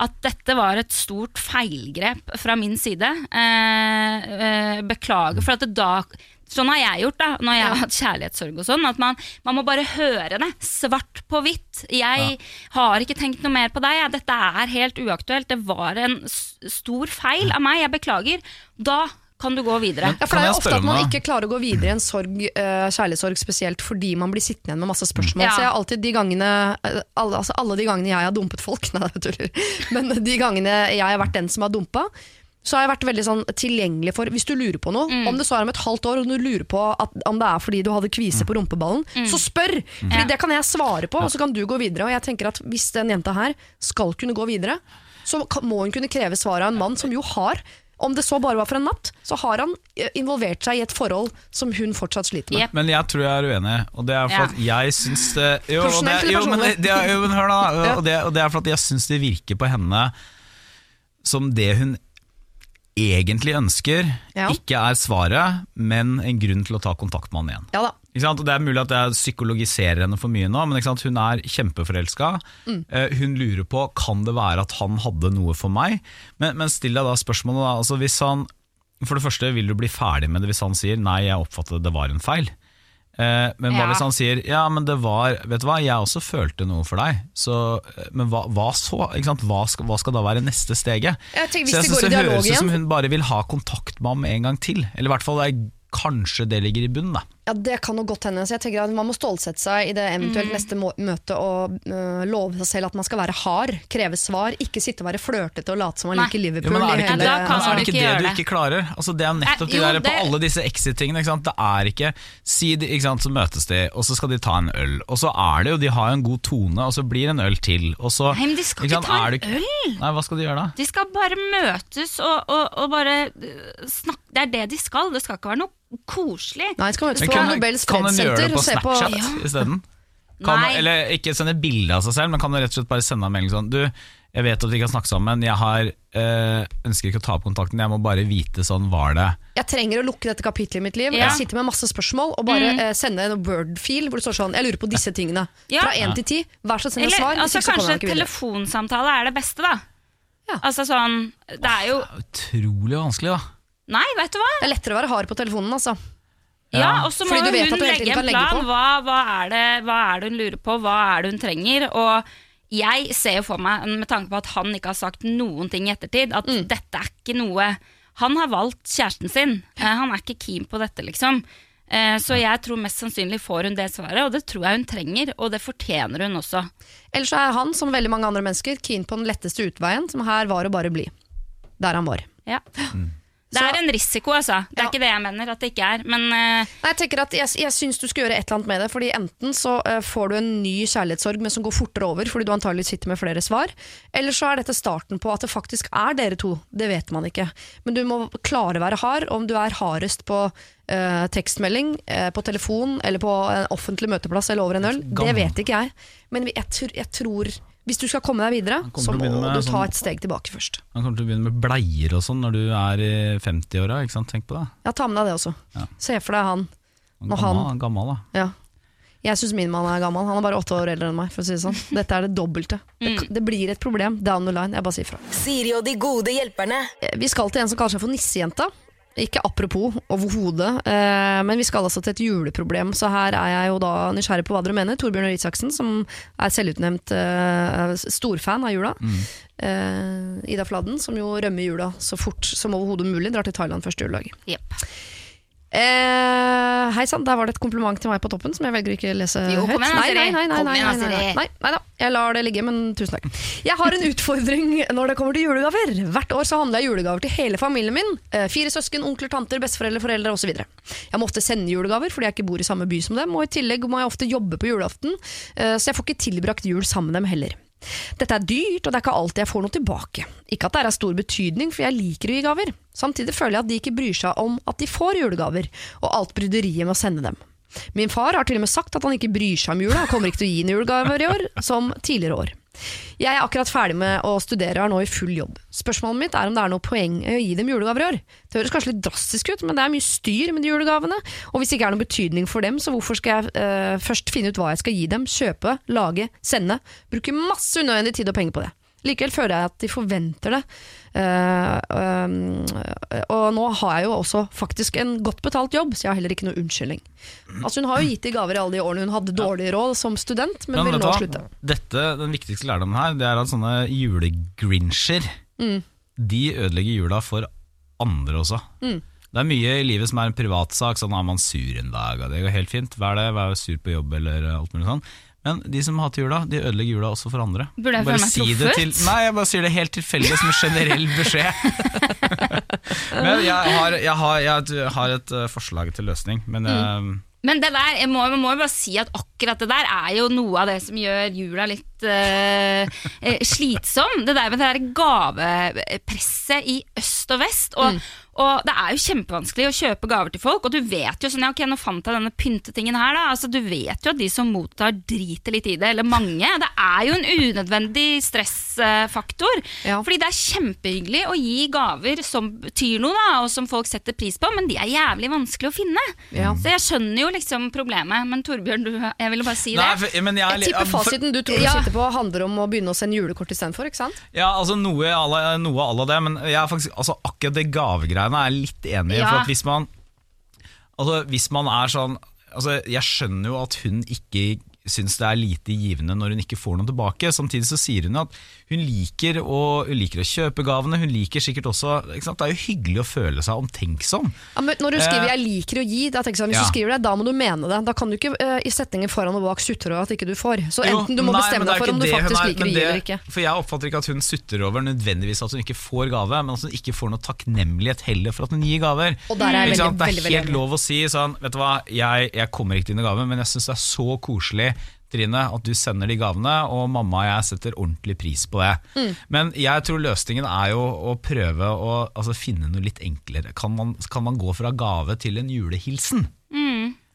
At dette var et stort feilgrep fra min side. Eh, eh, beklager, for at det da Sånn har jeg gjort da, når jeg har hatt kjærlighetssorg og sånn. At man, man må bare høre det, svart på hvitt. Jeg har ikke tenkt noe mer på deg. Dette er helt uaktuelt. Det var en stor feil av meg. Jeg beklager. Da kan du gå videre. Ja, for det er jo ofte at man ikke klarer å gå videre i en sorg, eh, kjærlighetssorg spesielt fordi man blir sittende igjen med masse spørsmål. Ja. Så jeg har alltid de gangene eh, alle, altså alle de gangene jeg har dumpet folk, [LAUGHS] nei, jeg tuller, men de gangene jeg har vært den som har dumpa, så har jeg vært veldig sånn tilgjengelig for Hvis du lurer på noe, Mm. om det så er om et halvt år, og du lurer på at, om det er fordi du hadde kvise på rumpeballen, så spør! Fordi Mm. Ja. det kan jeg svare på, og så kan du gå videre. Og jeg tenker at hvis den jenta her skal kunne gå videre, så må hun kunne kreve svar av en mann som jo har om det så bare var for en natt, så har han eh, involvert seg i et forhold som hun fortsatt sliter med. Yep. Men jeg tror jeg er uenig, og det er for Ja. at jeg syns det jo, og det, jo, men, det, jo, men hør da, [LAUGHS] og, det, og det er for at jeg syns det virker på henne som det hun egentlig ønsker, Ja. ikke er svaret, men en grunn til å ta kontakt med han igjen. Ja da. Det er mulig at jeg psykologiserer henne for mye nå, men hun er kjempeforelska. Mm. hun lurer på kan det være at han hadde noe for meg. Men, men still deg da spørsmålet. Da. Altså, hvis han, for det første, vil du bli ferdig med det hvis han sier nei, jeg oppfattet det var en feil? Eh, men hva hvis han sier ja, men det var Vet du hva, jeg også følte noe for deg. Så, eh, men hva, hva så? Hva, skal, hva skal da være neste steget? Jeg tenker, hvis Så jeg det synes går det høres ut som hun bare vil ha kontakt med ham en gang til. Eller i hvert fall er, kanskje det ligger i bunnen. da Ja, Det kan jo godt hende. Så jeg tenker at Man må stålsette seg i det eventuelt neste må møte og uh, love seg selv at man skal være hard, kreve svar, ikke sitte og være flørtete og late som man Nei. liker Liverpool. Liverpool. men er det ikke Ja, det, altså, er det, ikke det du ikke klarer? Altså, det er nettopp Eh, de der, på det- alle disse exit-tingene. Det er ikke Si de, ikke sant, så møtes de, og så skal de ta en øl. Og så er det jo, de har jo en god tone, og så blir det en øl til. Og så, Nei, men de skal ikke ikke sant, ta en det ikke- øl! Nei, hva skal de gjøre da? De skal bare møtes og, og, og bare øh, snakke Det er det de skal. Det skal ikke være noe koselig. Nei, skal møtes på kan, Nobels kan hun gjøre det på Snapchat se på Snapchat isteden? Eller ikke sende bilde av seg selv, men kan du rett og slett bare sende en melding sånn Du, jeg vet at vi kan snakke sammen, jeg har, øh, ønsker ikke å ta opp kontakten, jeg må bare vite sånn var det. Jeg trenger å lukke dette kapitlet i mitt liv. Ja. Jeg sitter med masse spørsmål og bare eh, sende en word-feel hvor det står sånn Jeg lurer på disse tingene. Ja. Fra én til ti. Vær så snill å Eller svare. altså, kanskje telefonsamtale er det beste, da. Ja. Altså sånn Det er jo Utrolig vanskelig, da. Nei, vet du hva? Det er lettere å være hard på telefonen, altså. Ja, Ja. og så må hun legge en legge plan. Hva, hva, er det, hva er det hun lurer på, hva er det hun trenger? Og jeg ser jo for meg, med tanke på at han ikke har sagt noen ting i ettertid, at Mm. dette er ikke noe Han har valgt kjæresten sin. Eh, Han er ikke keen på dette, liksom. Eh, Så jeg tror mest sannsynlig får hun det svaret, og det tror jeg hun trenger, og det fortjener hun også. Ellers er han, som veldig mange andre mennesker, keen på den letteste utveien, som her var å bare bli. Der han var. Ja. Det er en risiko, altså. Det er Ja. ikke det jeg mener at det ikke er. Men uh... Nei, jeg tenker at jeg, jeg syns du skal gjøre et eller annet med det. Fordi Enten så uh, får du en ny kjærlighetssorg, men som går fortere over fordi du antagelig sitter med flere svar. Eller så er dette starten på at det faktisk er dere to. Det vet man ikke. Men du må klare å være hard. Om du er hardest på uh, tekstmelding, på telefon eller på en offentlig møteplass eller over en øl, det vet ikke jeg. Men jeg, jeg tror Hvis du skal komme deg videre, så må med du ta sånn- et steg tilbake først. Han kommer til å begynne med bleier og sånn når du er i 50-åra. Tenk på det. Ja, ta med deg det også. Ja. Se for deg han. Når Gammel, han- gammel da. Ja. Jeg syns min mann er gammel. Han er bare åtte år eldre enn meg. For å si det sånn. Dette er det dobbelte. Det, det blir et problem down the line. Jeg bare sier fra. Siri og de gode hjelperne. Eh, Vi skal til en som kaller seg for Nissejenta. Ikke apropos overhodet, eh, men vi skal altså til et juleproblem. Så her er jeg jo da nysgjerrig på hva dere mener. Torbjørn Røe Isaksen, som er selvutnevnt eh, storfan av jula. Eh, Ida Fladden, som jo rømmer jula så fort som overhodet mulig. Drar til Thailand første juledag. jepp. Eh, Hei sann, der var det et kompliment til meg på toppen som jeg velger å ikke lese Jo, kom høyt. igjen nei, Siri. nei, nei, nei, Kom nei, igjen nei, nei, Siri. nei, nei da, jeg lar det ligge, men tusen takk. Jeg har en utfordring når det kommer til julegaver. Hvert år så handler jeg julegaver til hele familien min. Eh, Fire søsken, onkler, tanter, besteforeldre, foreldre osv. Jeg må ofte sende julegaver fordi jeg ikke bor i samme by som dem, og i tillegg må jeg ofte jobbe på julaften, eh, så jeg får ikke tilbrakt jul sammen med dem heller. Dette er dyrt, og det er ikke alltid jeg får noe tilbake. Ikke at det er av stor betydning, for jeg liker å gi gaver. Samtidig føler jeg at de ikke bryr seg om at de får julegaver, og alt bryderiet med å sende dem. Min far har til og med sagt at han ikke bryr seg om jula, og kommer ikke til å gi en julegaver i år, som tidligere år. Jeg er akkurat ferdig med å studere og er nå i full jobb. Spørsmålet mitt er om det er noe poeng i å gi dem julegaver i år. Det høres kanskje litt drastisk ut, men det er mye styr med de julegavene. Og hvis det ikke er noen betydning for dem, så hvorfor skal jeg eh, først finne ut hva jeg skal gi dem, kjøpe, lage, sende? Bruke masse unødvendig tid og penger på det. Likevel føler jeg at de forventer det. Uh, um, og nå har jeg jo også faktisk en godt betalt jobb, så jeg har heller ikke noe unnskyldning. Altså Hun har jo gitt de gaver i alle de årene hun hadde dårlig råd som student, men, Men vil nå hva? slutte. Dette, Den viktigste lærdommen her Det er at sånne julegrinsjer Mm. De ødelegger jula for andre også. Mm. Det er mye i livet som er en privatsak. Sånn er man sur en dag, og det går helt fint. Vær det, vær sur på jobb eller alt mulig sånn. Men de som hater jula, de ødelegger jula også for andre. Burde jeg Bare meg si det til- Nei, jeg bare sier det helt tilfeldig som en generell [LAUGHS] beskjed. [LAUGHS] men jeg har, jeg, har, jeg har et eh, forslag til løsning, men eh, Men det der, jeg må, jeg må jo bare si at akkurat det der er jo noe av det som gjør jula litt eh, slitsom. Det der med det der gavepresset i øst og vest. Og, og det er jo kjempevanskelig å kjøpe gaver til folk, og du vet jo sånn, ja, ok, nå fant jeg denne pyntetingen her, da. Altså, du vet jo at de som mottar, driter litt i det, eller mange. Det er jo en unødvendig stressfaktor. Ja. Fordi det er kjempehyggelig å gi gaver som betyr noe, da, og som folk setter pris på, men de er jævlig vanskelig å finne. Ja. Så jeg skjønner jo liksom problemet, men Torbjørn, du, jeg ville bare si nei, det. for, men jeg, Jeg tipper fasiten du tror Ja. du sitter på handler om å begynne å sende julekort istedenfor, ikke sant? Ja, altså noe à la noe à la det, men jeg er faktisk, altså akkurat det gavegreiene er jeg litt enig i. Ja. For at hvis man, altså hvis man er sånn altså Jeg skjønner jo at hun ikke syns det er lite givende når hun ikke får noe tilbake. Samtidig så sier hun at hun liker å, hun liker å kjøpe gavene. Hun liker sikkert også? Det er jo hyggelig å føle seg omtenksom. Ja, men når du skriver Eh, 'jeg liker å gi', da tenker jeg sånn, hvis ja. du skriver det, da må du mene det. Da kan du ikke uh, i setningen foran og bak sutre over at ikke du får. Så enten du må nei, bestemme deg for om du faktisk er, liker å gi eller ikke. For jeg oppfatter ikke at hun sutrer over nødvendigvis at hun ikke får gave, men at hun ikke får noe takknemlighet heller for at hun gir gaver. Og der er jeg veldig, sant? det er veldig helt lov å si sånn, vet du hva, jeg, jeg kommer ikke til dine gaver, men jeg syns det er så koselig Trine, at du sender de gavene, og mamma og jeg setter ordentlig pris på det. Mm. Men jeg tror løsningen er jo å prøve å altså, finne noe litt enklere. Kan man, kan man gå fra gave til en julehilsen?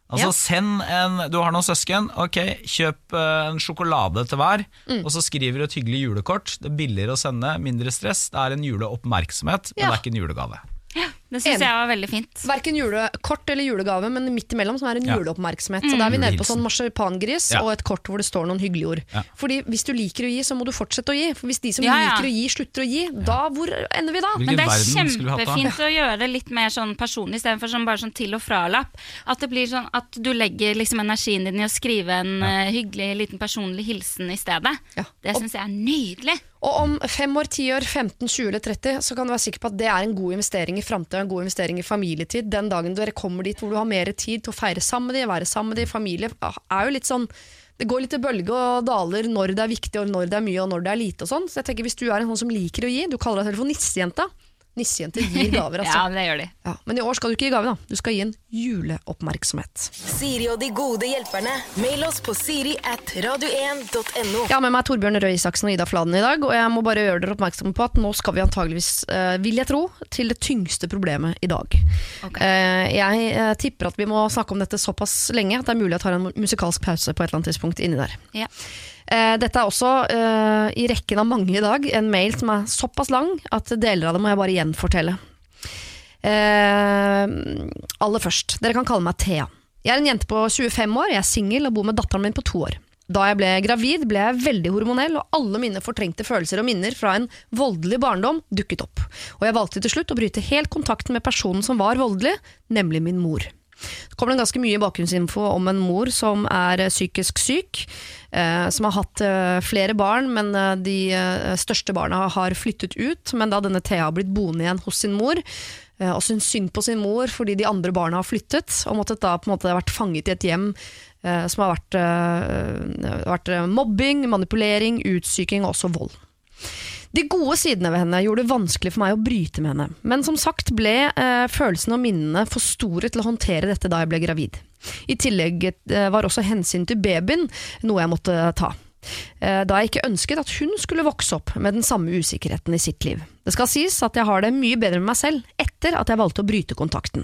Altså Ja. send en, Du har noen søsken, ok, kjøp eh, en sjokolade til hver, Mm. og så skriver du et hyggelig julekort. Det er billigere å sende, mindre stress. Det er en juleoppmerksomhet, men Ja. det er ikke en julegave. Det syns jeg var veldig fint. Verken julekort eller julegave, men midt imellom som er en Ja. juleoppmerksomhet. Så da er vi nede på sånn marsipangris Ja. og et kort hvor det står noen hyggelige ord. Ja. Fordi hvis du liker å gi, så må du fortsette å gi. For hvis de som Ja, ja. liker å gi, slutter å gi, da hvor ender vi da? Hvilken Men det er kjempefint å gjøre det litt mer sånn personlig istedenfor sånn bare sånn til og fra-lapp. At det blir sånn at du legger liksom energien din i å skrive en eh, hyggelig liten personlig hilsen i stedet. Ja. Det syns jeg er nydelig. Og om fem år, ti år, 15, 20 eller 30, så kan du være sikker på at det er en god investering i framtida, en god investering i familietid. Den dagen dere kommer dit hvor du har mer tid til å feire sammen med dem, være sammen med dem, familie er jo litt sånn det går litt i bølge og daler når det er viktig, og når det er mye og når det er lite. og sånn. Så jeg tenker Hvis du er en sånn som liker å gi, du kaller deg selv for nissejenta. Nissejenter gir [LAUGHS] gaver, altså. Ja, det gjør de. Ja, men i år skal du ikke gi gave, da. Du skal gi en juleoppmerksomhet. Siri og de gode hjelperne. Mail oss på siri at radio1.no. Jeg har med meg Torbjørn Røe Isaksen og Ida Fladen i dag, og jeg må bare gjøre dere oppmerksom på at nå skal vi antageligvis, eh, vil jeg tro, til det tyngste problemet i dag. Ok. Eh, jeg eh, tipper at vi må snakke om dette såpass lenge at det er mulig å ta en musikalsk pause på et eller annet tidspunkt inni der. Ja. Eh, dette er også eh, i rekken av mange i dag en mail som er såpass lang at deler av det må jeg bare gjenfortelle. Eh, aller først, dere kan kalle meg Thea. Jeg er en jente på 25 år, jeg er singel og bor med datteren min på to år. Da jeg ble gravid, ble jeg veldig hormonell, og alle mine fortrengte følelser og minner fra en voldelig barndom dukket opp. Og jeg valgte til slutt å bryte helt kontakten med personen som var voldelig, nemlig min mor. Det kommer det ganske mye bakgrunnsinfo om en mor som er eh, psykisk syk, eh, som har hatt eh, flere barn, men de største barna har flyttet ut. Men da denne Thea har blitt boende igjen hos sin mor, og syntes synd på sin mor fordi de andre barna har flyttet, og måttet da på en måte vært fanget i et hjem som har vært, vært mobbing, manipulering, utsyking og også vold. De gode sidene ved henne gjorde det vanskelig for meg å bryte med henne, men som sagt ble eh, følelsene og minnene for store til å håndtere dette da jeg ble gravid. I tillegg eh, var også hensyn til babyen noe jeg måtte ta. eh, da jeg ikke ønsket at hun skulle vokse opp med den samme usikkerheten i sitt liv. Det skal sies at jeg har det mye bedre med meg selv etter at jeg valgte å bryte kontakten.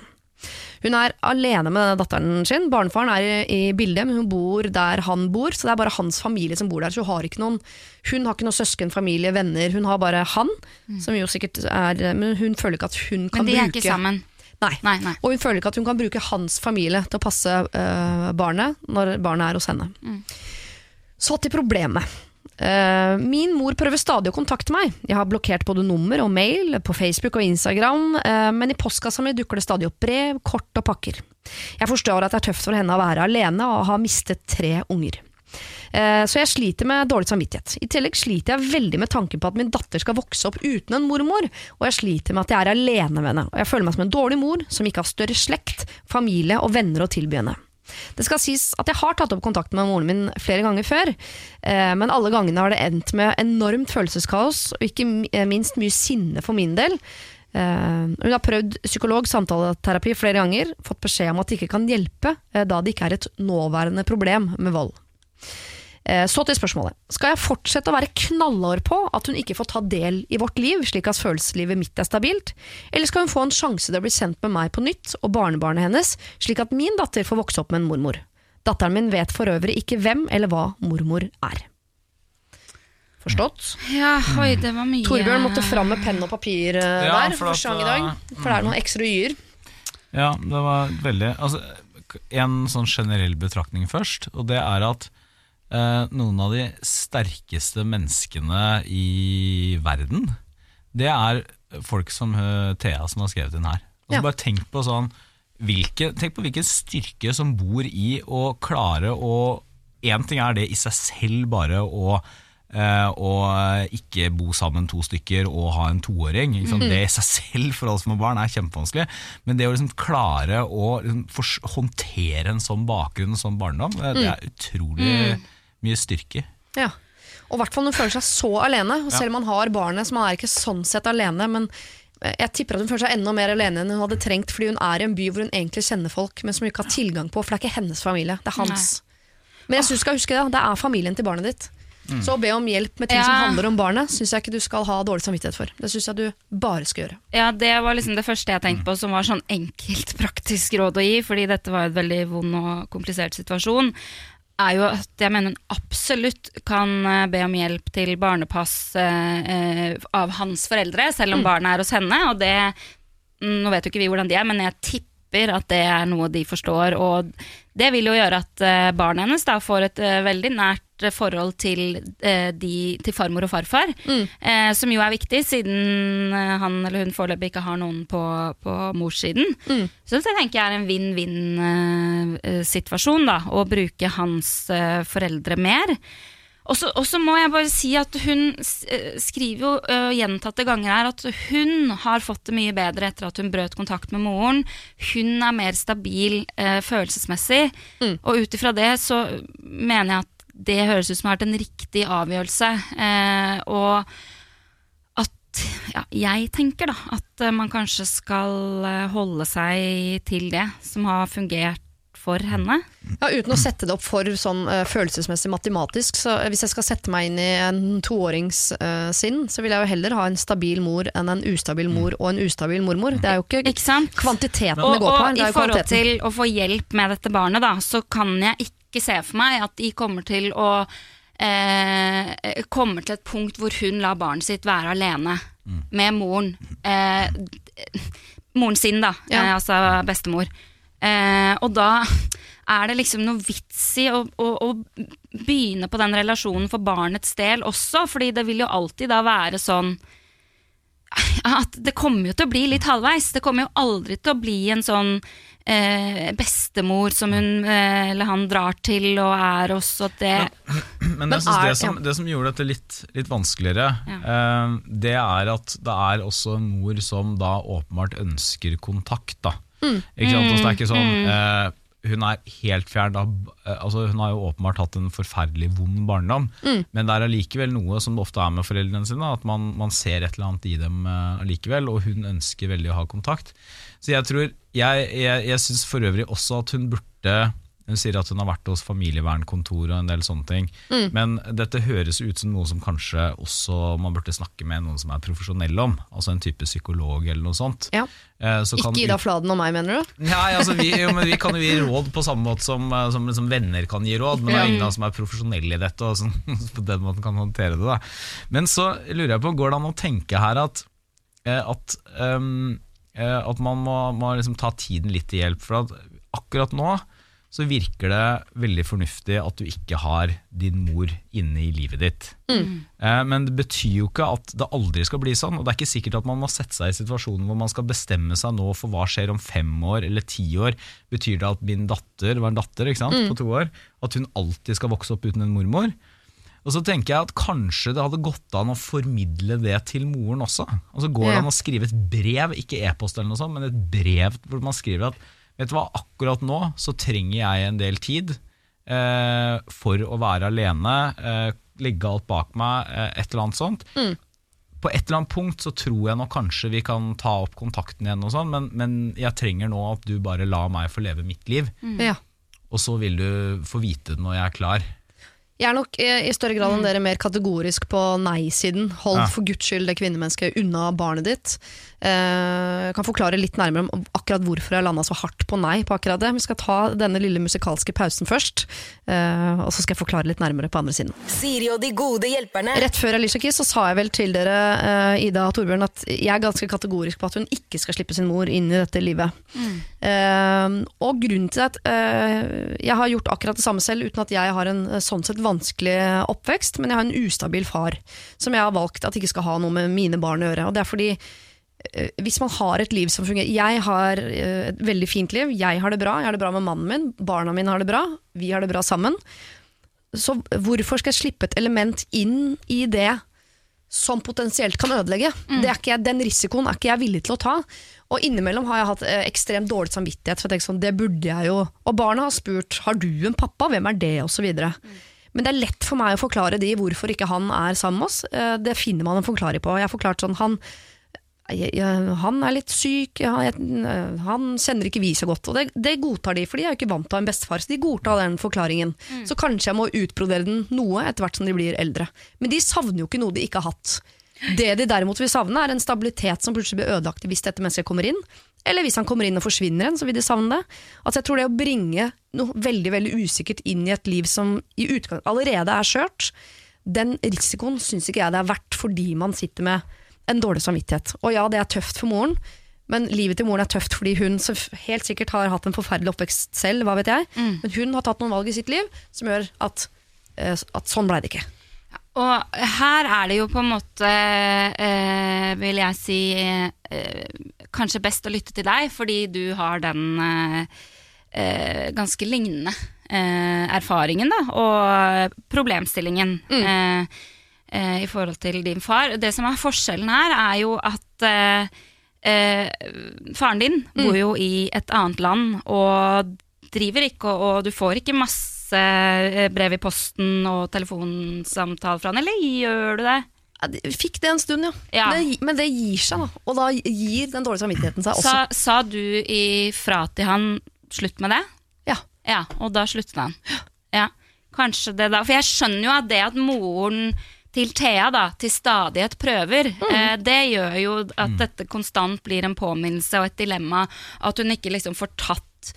Hun er alene med datteren sin. Barnefaren er i, bildet, men hun bor der han bor, så det er bare hans familie som bor der. Så hun har ikke noen, hun har ikke noen søsken, familie, venner. Hun har bare han, som jo sikkert er Men hun føler ikke at hun kan bruke Men de er bruke ikke sammen. Nei. Nei, nei. Og hun føler ikke at hun kan bruke hans familie til å passe øh, barnet når barnet er hos henne. Så til problemet. Eh, min mor prøver stadig å kontakte meg. Jeg har blokkert både nummer og mail på Facebook og Instagram, eh, men i postkassa mi dukker det stadig opp brev, kort og pakker. Jeg forstår at det er tøft for henne å være alene og ha mistet tre unger. Eh, Så jeg sliter med dårlig samvittighet. I tillegg sliter jeg veldig med tanken på at min datter skal vokse opp uten en mormor, og jeg sliter med at jeg er alene med henne. Og jeg føler meg som en dårlig mor som ikke har større slekt, familie og venner å tilby henne. Det skal sies at jeg har tatt opp kontakt med moren min flere ganger før, eh, men alle gangene har det endt med enormt følelseskaos, og ikke minst mye sinne for min del. Eh, Hun har prøvd psykolog, samtaleterapi flere ganger, fått beskjed om at det ikke kan hjelpe, eh, da det ikke er et nåværende problem med vold. Eh, Så til spørsmålet. Skal jeg fortsette å være knallhard på at hun ikke får ta del i vårt liv, slik at følelseslivet mitt er stabilt, eller skal hun få en sjanse til å bli kjent med meg på nytt og barnebarnet hennes, slik at min datter får vokse opp med en mormor? Datteren min vet for øvrig ikke hvem eller hva mormor er. Forstått? Ja, oi, det var mye Torbjørn måtte fram med penn og papir eh, Ja, der for første gang i dag, eh, for det er noen ekstra y-er. Ja, det var veldig altså, En sånn generell betraktning først, og det er at eh, noen av de sterkeste menneskene i verden, det er folk som eh, Thea som har skrevet inn her. Altså, Ja. Bare tenk på sånn hvilke, Tenk på hvilken styrke som bor i å klare å Én ting er det i seg selv bare å og ikke bo sammen to stykker og ha en toåring. Liksom. Det i seg selv for alle som har barn er kjempevanskelig. Men det å liksom klare å liksom håndtere en sånn bakgrunn, en sånn barndom, eh, det er utrolig mye styrke. Ja. Og i hvert fall når hun føler seg så alene. Og selv om man har barnet, så man er ikke sånn sett alene. Men jeg tipper at hun føler seg enda mer alene enn hun hadde trengt, fordi hun er i en by hvor hun egentlig kjenner folk, men som hun ikke har tilgang på, for det er ikke hennes familie, det er hans. Men jeg synes du skal huske det, det er familien til barnet ditt. Så å be om hjelp med ting som handler om barnet, syns jeg ikke du skal ha dårlig samvittighet for. Det syns jeg du bare skal gjøre. Ja, det var liksom det første jeg tenkte på som var sånn enkelt praktisk råd å gi, fordi dette var jo et veldig vond og komplisert situasjon, er jo at jeg mener hun absolutt kan eh, be om hjelp til barnepass eh, eh, av hans foreldre, selv om barnet er hos henne, og det mm, Nå vet jo ikke vi hvordan de er, men jeg tipper at det er noe de forstår, og det vil jo gjøre at eh, barnet hennes da får et eh, veldig nært eh, forhold til, de, til farmor og farfar, eh, som jo er viktig, siden han eller hun foreløpig ikke har noen på, på morssiden. Så det tenker jeg er en vinn-vinn-situasjon, da, å bruke hans foreldre mer. Og så må jeg bare si at hun eh, skriver jo uh, gjentatte ganger her at hun har fått det mye bedre etter at hun brøt kontakt med moren. Hun er mer stabil uh, følelsesmessig. Og ut ifra det så mener jeg at det høres ut som har vært en riktig avgjørelse. Uh, og at ja, jeg tenker da at man kanskje skal holde seg til det som har fungert for henne. Ja, uten å sette det opp for sånn uh, følelsesmessig matematisk, så hvis jeg skal sette meg inn i en toårings uh, sinn, så vil jeg jo heller ha en stabil mor enn en ustabil mor og en ustabil mormor. Det er jo ikke, Ikke sant? kvantiteten Og, det går på her, og det i er jo forhold til å få hjelp med dette barnet, da, så kan jeg ikke se for meg at de kommer til å eh, Kommer til et punkt hvor hun lar barnet sitt være alene med moren. Eh, moren sin, da. Ja. Eh, altså bestemor. Eh, og da er det liksom noe vits i å, å, å begynne på den relasjonen for barnets del også, fordi det vil jo alltid da være sånn at det kommer jo til å bli litt halvveis. Det kommer jo aldri til å bli en sånn eh, bestemor som hun eh, eller han drar til og er hos, og det Men, [CLEARS THROAT] Men jeg synes det, som, det som gjorde dette litt, litt vanskeligere, eh, det er at det er også en mor som da åpenbart ønsker kontakt. Da. Ikke sant? Altså, det er ikke sånn eh, Hun er helt fjern. Da, eh, altså, hun har jo åpenbart hatt en forferdelig vond barndom, men det er allikevel noe som det ofte er med foreldrene sine, at man, man ser et eller annet i dem eh, allikevel, og hun ønsker veldig å ha kontakt. Så jeg tror Jeg, jeg, jeg syns for øvrig også at hun burde Hun sier at hun har vært hos familievernkontor og en del sånne ting. Mm. Men dette høres ut som noe som kanskje også man burde snakke med noen som er profesjonell om. Altså en type psykolog eller noe sånt. Ja. Eh, så kan Ikke Ida Fladen og meg, mener du? Nei, altså vi, jo, men vi kan jo gi råd på samme måte som, eh, som liksom venner kan gi råd, men det er ingen som er profesjonelle i dette og [LAUGHS] som på den måten kan håndtere det. Da. Men så lurer jeg på, går det an å tenke her at, eh, at, eh, at man må, må liksom ta tiden litt til hjelp? For at akkurat nå så virker det veldig fornuftig at du ikke har din mor inne i livet ditt. Mm. Men det betyr jo ikke at det aldri skal bli sånn. Og det er ikke sikkert at man må sette seg i situasjonen hvor man skal bestemme seg nå for hva skjer om fem år eller ti år. Betyr det at min datter, det var en datter ikke sant, på to år, at hun alltid skal vokse opp uten en mormor? Og så tenker jeg at kanskje det hadde gått an å formidle det til moren også. Altså Går det Ja. an å skrive et brev, ikke e-post eller noe sånt, men et brev hvor man skriver at Vet du hva, akkurat nå så trenger jeg en del tid eh, for å være alene, eh, legge alt bak meg, eh, et eller annet sånt. På et eller annet punkt så tror jeg nå kanskje vi kan ta opp kontakten igjen, og sånn, men, men jeg trenger nå at du bare lar meg få leve mitt liv. Ja. Og så vil du få vite det når jeg er klar. Jeg er nok eh, i større grad enn dere mer kategorisk på nei-siden. Hold Ja. for guds skyld det kvinnemennesket unna barnet ditt. Eh, kan forklare litt nærmere om akkurat hvorfor jeg landa så hardt på nei på akkurat det. Vi skal ta denne lille musikalske pausen først, eh, og så skal jeg forklare litt nærmere på andre siden. Siri og de gode hjelperne. Rett før Alicia Keys så sa jeg vel til dere, eh, Ida og Torbjørn, at jeg er ganske kategorisk på at hun ikke skal slippe sin mor inn i dette livet. Eh, og grunnen til at eh, jeg har gjort akkurat det samme selv, uten at jeg har en sånn sett vanskelig oppvekst, men jeg har en ustabil far, som jeg har valgt at ikke skal ha noe med mine barn å gjøre. Og det er fordi hvis man har et liv som fungerer Jeg har eh, et veldig fint liv, jeg har det bra, jeg har det bra med mannen min, barna mine har det bra, vi har det bra sammen. Så hvorfor skal jeg slippe et element inn i det som potensielt kan ødelegge? Det er ikke jeg, den risikoen er ikke jeg villig til å ta. Og innimellom har jeg hatt eh, ekstremt dårlig samvittighet. For jeg sånn, det burde jeg jo Og barna har spurt har du en pappa, hvem er det, osv. Men det er lett for meg å forklare de hvorfor ikke han er sammen med oss. Eh, Det finner man en forklaring på. Jeg har forklart sånn han han er litt syk, han kjenner ikke vi så godt. Og det, det godtar de, for de er jo ikke vant til å ha en bestefar. Så de godtar den forklaringen. Så kanskje jeg må utbrodere den noe etter hvert som de blir eldre. Men de savner jo ikke noe de ikke har hatt. Det de derimot vil savne, er en stabilitet som plutselig blir ødelagt hvis dette mennesket kommer inn. Eller hvis han kommer inn og forsvinner igjen, så vil de savne det. Altså jeg tror det å bringe noe veldig veldig usikkert inn i et liv som i utgang allerede er skjørt, den risikoen syns ikke jeg det er verdt fordi man sitter med en dårlig samvittighet. Og ja, det er tøft for moren, men livet til moren er tøft fordi hun så helt sikkert har hatt en forferdelig oppvekst selv, hva vet jeg. Men hun har tatt noen valg i sitt liv som gjør at, eh, at sånn blei det ikke. Og her er det jo på en måte, eh, vil jeg si, eh, kanskje best å lytte til deg, fordi du har den eh, eh, ganske lignende eh, erfaringen da, og problemstillingen Mm. I forhold til din far. Det som er forskjellen her, er jo at eh, eh, faren din bor jo i et annet land og driver ikke, og, du får ikke masse eh, brev i posten og telefonsamtale fra han, eller gjør du det? Fikk det en stund, ja. Ja. Det, men det gir seg, da. Og da gir den dårlige samvittigheten seg også. Sa, sa du ifra til han slutt med det? Ja. Ja, og da sluttet han. Ja, kanskje det da. For jeg skjønner jo at det at moren til Thea da, til stadighet prøver, eh, det gjør jo at dette konstant blir en påminnelse og et dilemma. At hun ikke liksom får tatt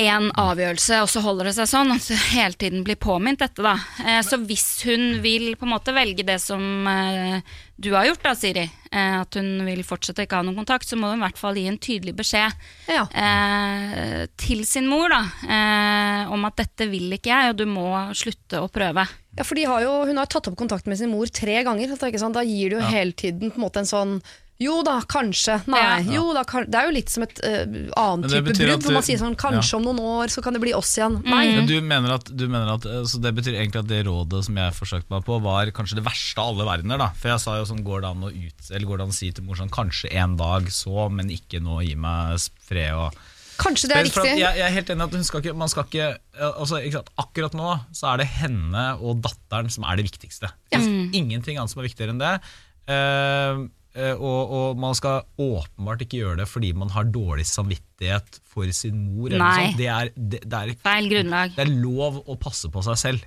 en avgjørelse, og så holder det seg sånn. At hun hele tiden blir påminnet dette, da. Eh, så hvis hun vil på en måte velge det som eh, du har gjort, da, Siri, eh, at hun vil fortsette å ikke ha noen kontakt, så må hun i hvert fall gi en tydelig beskjed Ja. eh, til sin mor da, eh, om at dette vil ikke jeg, og du må slutte å prøve. Ja, for har jo, Hun har tatt opp kontakt med sin mor tre ganger. er sant? Da gir det jo hele tiden på en måte en sånn jo da, kanskje. Nei. Ja. Jo da, kan, Det er jo litt som et uh, annen type brudd, hvor man sier sånn kanskje om noen år så kan det bli oss igjen. Mm. Nei. Men du mener at, du mener at eh, Så det betyr egentlig at det rådet som jeg forsøkte meg på, var kanskje det verste av alle verdener, da. For jeg sa jo sånn, går det an å ut Eller går det an å si til mor sånn Kanskje en dag så, men ikke nå, gi meg fred og Kanskje det er riktig. jeg, jeg er helt enig at hun skal ikke, man skal ikke, altså, ikke Akkurat nå så er det henne og datteren som er det viktigste. Det finnes ingenting annet som er viktigere enn det. Eh, og, og man skal åpenbart ikke gjøre det fordi man har dårlig samvittighet samvittighet for sin mor. Det er, det, det, er, Feil grunnlag. det er lov å passe på seg selv.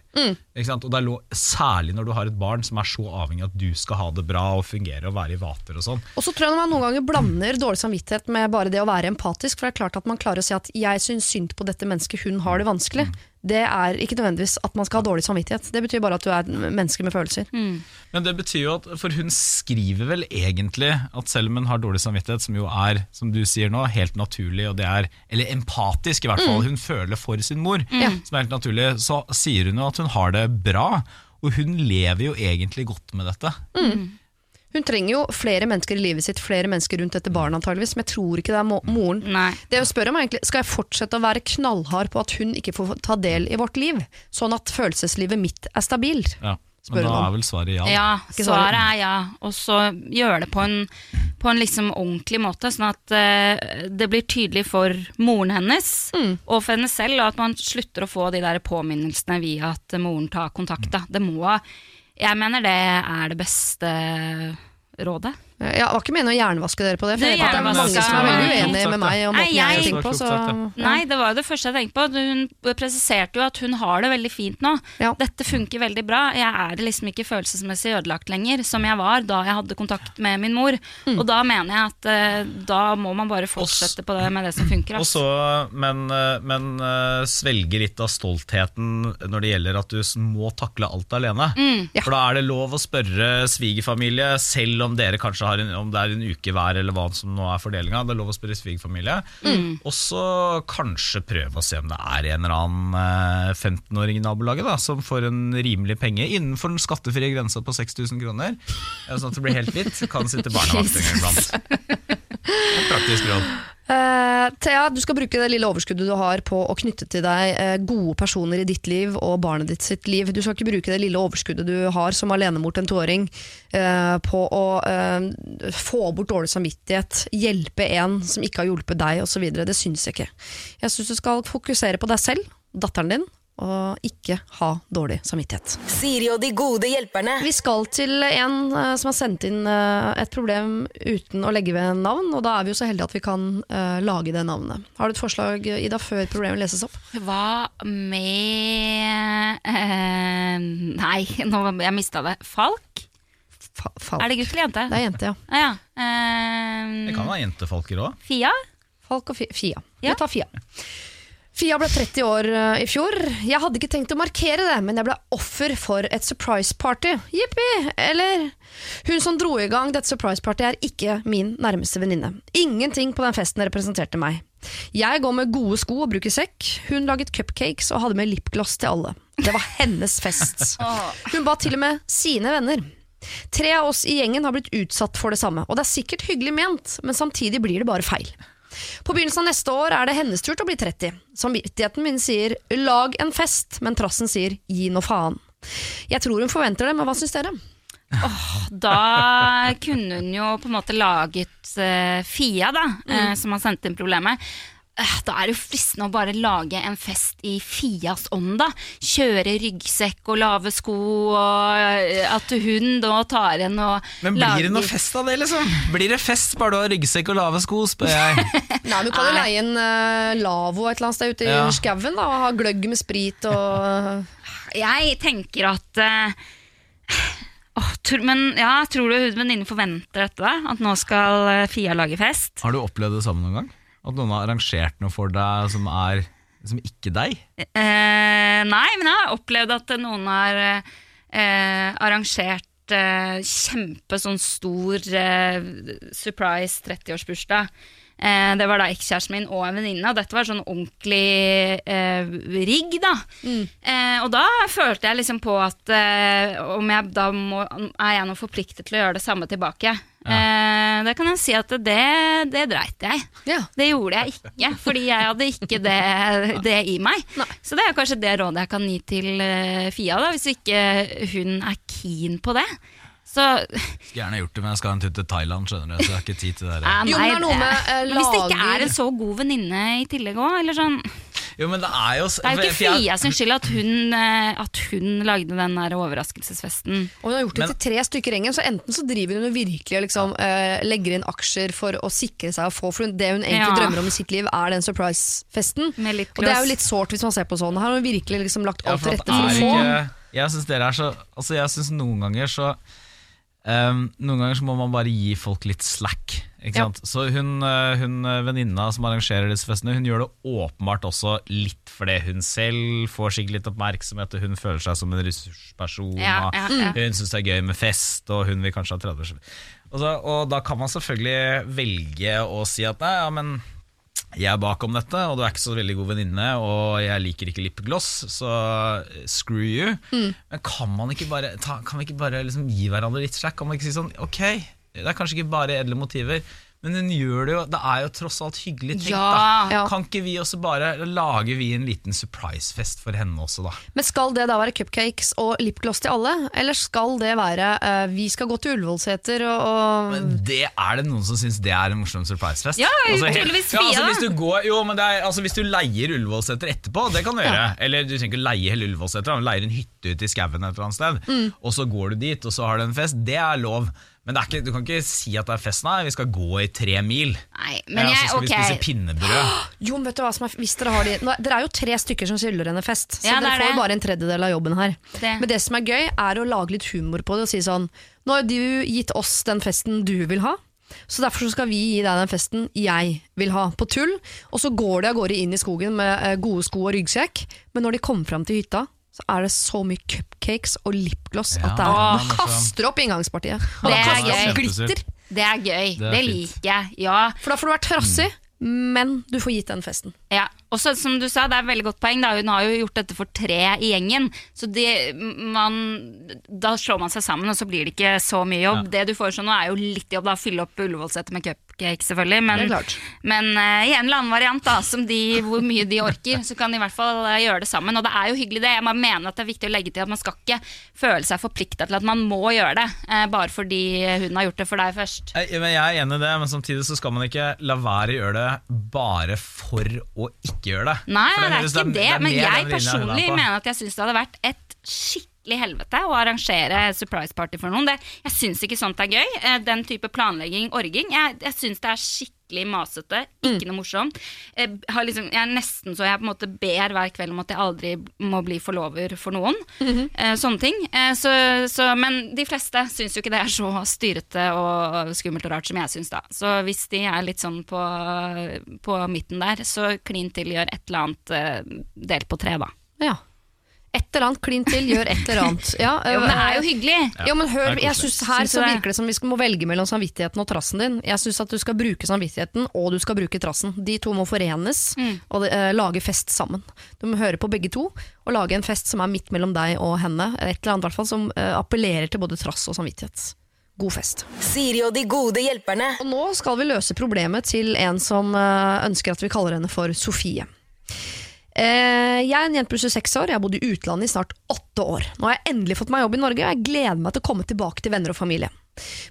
Ikke sant? Og det er lov, særlig når du har et barn som er så avhengig av at du skal ha det bra og fungere og være i vater og sånn. Og så tror jeg man noen ganger blander dårlig samvittighet med bare det å være empatisk. For det er klart at man klarer å si at 'jeg syns synd på dette mennesket, hun har det vanskelig'. Det er ikke nødvendigvis at man skal ha dårlig samvittighet. Det betyr bare at du er et menneske med følelser. Men det betyr jo at, for hun skriver vel egentlig at selv om hun har dårlig samvittighet, som jo er, som du sier nå, helt naturlig, og det er, eller empatisk i hvert fall, hun føler for sin mor, som er helt naturlig, så sier hun jo at hun har det bra, og hun lever jo egentlig godt med dette. Hun trenger jo flere mennesker i livet sitt, flere mennesker rundt dette barnet antageligvis, men jeg tror ikke det er moren. Nei. Det jeg spør om er egentlig, Skal jeg fortsette å være knallhard på at hun ikke får ta del i vårt liv, sånn at følelseslivet mitt er stabilt? Ja. Men da er vel svaret ja. Ja, svaret er ja. Og så gjøre det på en, på en liksom ordentlig måte, sånn at uh, det blir tydelig for moren hennes og for henne selv, og at man slutter å få de der påminnelsene via at moren tar kontakt. Da. Det må Jeg mener det er det beste rådet. Jeg var ikke meningen å hjernevaske dere på det, for det, jeg vet at det er mange som er veldig uenige med meg om måten jeg jeg- gjør på. Så, Nei, det var jo det første jeg tenkte på. Hun presiserte jo at hun har det veldig fint nå. Ja. Dette funker veldig bra. Jeg er liksom ikke følelsesmessig ødelagt lenger, som jeg var da jeg hadde kontakt med min mor. Mm. Og da mener jeg at uh, da må man bare fortsette på det med det som funker. Og ass. så, men, eh, men uh, svelge litt av stoltheten når det gjelder at du må takle alt alene. Ja. For da er det lov å spørre svigerfamilie, selv om dere kanskje har en, om det er en uke hver, eller hva som nå er fordelinga. Det er lov å spørre svigerfamilie. Og så kanskje prøve å se om det er en eller annen eh, 15-åring i nabolaget da, som får en rimelig penge innenfor den skattefrie grensa på 6000 kroner. Sånn at det blir helt hvitt. Kan sitte barnevakt en gang iblant. [LAUGHS] Praktisk råd. Eh, Thea, du skal bruke det lille overskuddet du har på å knytte til deg uh, gode personer i ditt liv og barnet ditt sitt liv. Du skal ikke bruke det lille overskuddet du har som alenemor til en toåring uh, på å få bort dårlig samvittighet, hjelpe en som ikke har hjulpet deg osv. Det syns jeg ikke. Jeg syns du skal fokusere på deg selv, datteren din, og ikke ha dårlig samvittighet. Siri og de gode hjelperne. Vi skal til en uh, som har sendt inn uh, et problem uten å legge ved navn, og da er vi jo så heldige at vi kan uh, lage det navnet. Har du et forslag, Ida, før problemet leses opp? Hva med eh, Nei, nå, jeg mista det. Falk? Fa Falk. Er det gutt eller jente? Det er jente, ja. Ah, ja. Eh, Det kan være jentefalker òg. Fia? Falk og Fi- Fia. Ja. Vi tar Fia. Fia ble 30 år eh, i fjor. Jeg hadde ikke tenkt å markere det, men jeg ble offer for et surprise party. Jippi! Eller? Hun som dro i gang dette surprise party er ikke min nærmeste venninne. Ingenting på den festen representerte meg. Jeg går med gode sko og bruker sekk. Hun laget cupcakes og hadde med lipgloss til alle. Det var hennes fest. [LAUGHS] Hun ba til og med sine venner. Tre av oss i gjengen har blitt utsatt for det samme, og det er sikkert hyggelig ment, men samtidig blir det bare feil. På begynnelsen av neste år er det hennes tur til å bli 30. Samvittigheten min sier 'lag en fest', men trassen sier 'gi nå faen'. Jeg tror hun forventer det, men hva syns dere? Da kunne hun jo på en måte laget uh, Fia, da, eh, som har sendt inn problemet. Eh, Da er det jo fristende å bare lage en fest i Fias ånd, da. Kjøre ryggsekk og lave sko, og eh, at hun da tar en og Men blir lager det noe fest av det, liksom? Blir det fest bare du har ryggsekk og lave sko, spør jeg. [LAUGHS] Nei, Du kan jo leie en uh, lavvo et eller annet sted ute i Ja. skauen da, og ha gløgg med sprit og Jeg tenker at uh, oh, tror, Men ja, tror du hun venninnen forventer dette? da? At nå skal Fia lage fest? Har du opplevd det samme noen gang? At noen har arrangert noe for deg som er som ikke deg? Eh, nei, men jeg har opplevd at noen har eh, arrangert eh, kjempe sånn stor eh, surprise 30-årsbursdag. Eh, det var da ekskjæresten min og en venninne, og dette var sånn ordentlig eh, rigg, da. Eh, og da følte jeg liksom på at eh, om jeg da må, er jeg nå forpliktet til å gjøre det samme tilbake. Eh, da kan jeg si at det, det dreit jeg. Ja. Det gjorde jeg ikke, fordi jeg hadde ikke det, [LAUGHS] det i meg. Nei. Så det er kanskje det rådet jeg kan gi til eh, Fia, da, hvis ikke hun er keen på det. Så Skulle gjerne gjort det, men jeg skal en tur til Thailand, skjønner du, så jeg har ikke tid til det. Jo, men det er noe med, eh, Hvis det ikke er en så god venninne i tillegg òg, eller sånn Jo, men det er jo Det er jo ikke Fia sin skyld at hun, eh, at hun lagde den der overraskelsesfesten. Og hun har gjort det Men- til tre stykker engen, så enten så driver hun og virkelig liksom, uh, legger inn aksjer for å sikre seg å få For det hun egentlig Ja. drømmer om i sitt liv, er den surprise-festen. Og det er jo litt sårt hvis man ser på sånn. Her har hun virkelig liksom lagt alt til rette for å få. ikke- Jeg syns dere er så Altså jeg synes noen ganger så ehm, Noen ganger så må man bare gi folk litt slack. Ikke Ja. Så hun, eh, hun eh, venninna som arrangerer disse festene, hun gjør det åpenbart også litt fordi hun selv får sikkert litt oppmerksomhet, og hun føler seg som en ressursperson. Ja, ja. Hun syns det er gøy med fest, og hun vil kanskje ha 30 og, så, og da kan man selvfølgelig velge å si at nei, ja, men jeg er bakom dette, og du er ikke så veldig god venninne, og jeg liker ikke lipgloss, så screw you. Mm. Men kan man ikke bare, ta, kan vi ikke bare liksom gi hverandre litt slack? Kan man ikke si sånn, ok, det er kanskje ikke bare edle motiver, men hun gjør det jo, det er jo tross alt hyggelig tenkt Ja. da. Kan ikke vi også bare, lage vi en liten surprise-fest for henne også da? Men skal det da være cupcakes og lipgloss til alle, eller skal det være uh, vi skal gå til Ullevålseter og, og Men det er det noen som syns det er en morsom surprisefest. Ja, Altså, tydeligvis ja, altså, hvis, du går, jo, men det er, altså, hvis du leier Ullevålseter etterpå, det kan du gjøre. Eller du trenger ikke leie hele Ullevålseter, du leier en hytte ute i skauen et eller annet sted, Mm. og så går du dit, og så har du en fest. Det er lov. Men det er ikke, du kan ikke si at det er fest, nei. Vi skal gå i tre mil. Nei, men ja, så skal skal vi spise pinnebrød. [GASPS] Jo, vet du hva som er, hvis dere har de Nå, Dere er jo tre stykker som skylder henne fest, så Ja, dere er får jo bare en tredjedel av jobben her. Det. Men det som er gøy, er å lage litt humor på det og si sånn Nå har du gitt oss den festen du vil ha. Så derfor så skal vi gi deg den festen jeg vil ha, på tull. Og så går de av gårde inn i skogen med eh, gode sko og ryggsekk, men når de kommer fram til hytta, så er det så mye cupcakes og lipgloss Ja, at det er, man kaster opp inngangspartiet. Og Det er gøy. glitter. Det er gøy. Det er Det, liker jeg. Ja. For da får du vært trassig, men du får gitt den festen. Ja, og så som du sa, det er et veldig godt poeng. Da. Hun har jo gjort dette for tre i gjengen. Så det, man, da slår man seg sammen, og så blir det ikke så mye jobb. Det du foreslår nå, er jo litt jobb. da Fylle opp Ullevålsetet med cupcake, selvfølgelig. Men, men uh, i en eller annen variant, da, som de, hvor mye de orker, så kan de i hvert fall uh, gjøre det sammen. Og det er jo hyggelig, det. Jeg mener at det er viktig å legge til at man skal ikke føle seg forplikta til at man må gjøre det, uh, bare fordi hun har gjort det for deg først. Jeg, men jeg er enig i det, men samtidig så skal man ikke la være å gjøre det bare for å ikke gjøre det. Nei, det er ikke det, men jeg er personlig mener at jeg syns det hadde vært et skikkelig helvete å arrangere surprise party for noen. Det, jeg syns ikke sånt er gøy. Eh, Den type planlegging, orging. Jeg, jeg syns det er skikkelig masete. Ikke noe morsomt. Jeg, har liksom, jeg er nesten så jeg på en måte ber hver kveld om at jeg aldri må bli forlover for noen. eh, sånne ting. Eh, så, så, men de fleste syns jo ikke det er så styrete og skummelt og rart som jeg syns, da. Så hvis de er litt sånn på, på midten der, så klin til gjør et eller annet eh, delt på tre, da. Ja. Et eller annet klin til, gjør et eller annet. Ja, [LAUGHS] Jo, men det er jo øh, hyggelig. Ja, men hør, jeg synes Her så virker det som vi må velge mellom samvittigheten og trassen din. Jeg syns at du skal bruke samvittigheten, og du skal bruke trassen. De to må forenes Mm. og eh, lage fest sammen. Du må høre på begge to, og lage en fest som er midt mellom deg og henne. Et eller annet i hvert fall som eh, appellerer til både trass og samvittighet. God fest. Siri og de gode hjelperne. Og nå skal vi løse problemet til en som eh, ønsker at vi kaller henne for Sofie. Eh, jeg er en jente på 26 år, jeg har bodd i utlandet i snart åtte år. Nå har jeg endelig fått meg jobb i Norge, og jeg gleder meg til å komme tilbake til venner og familie.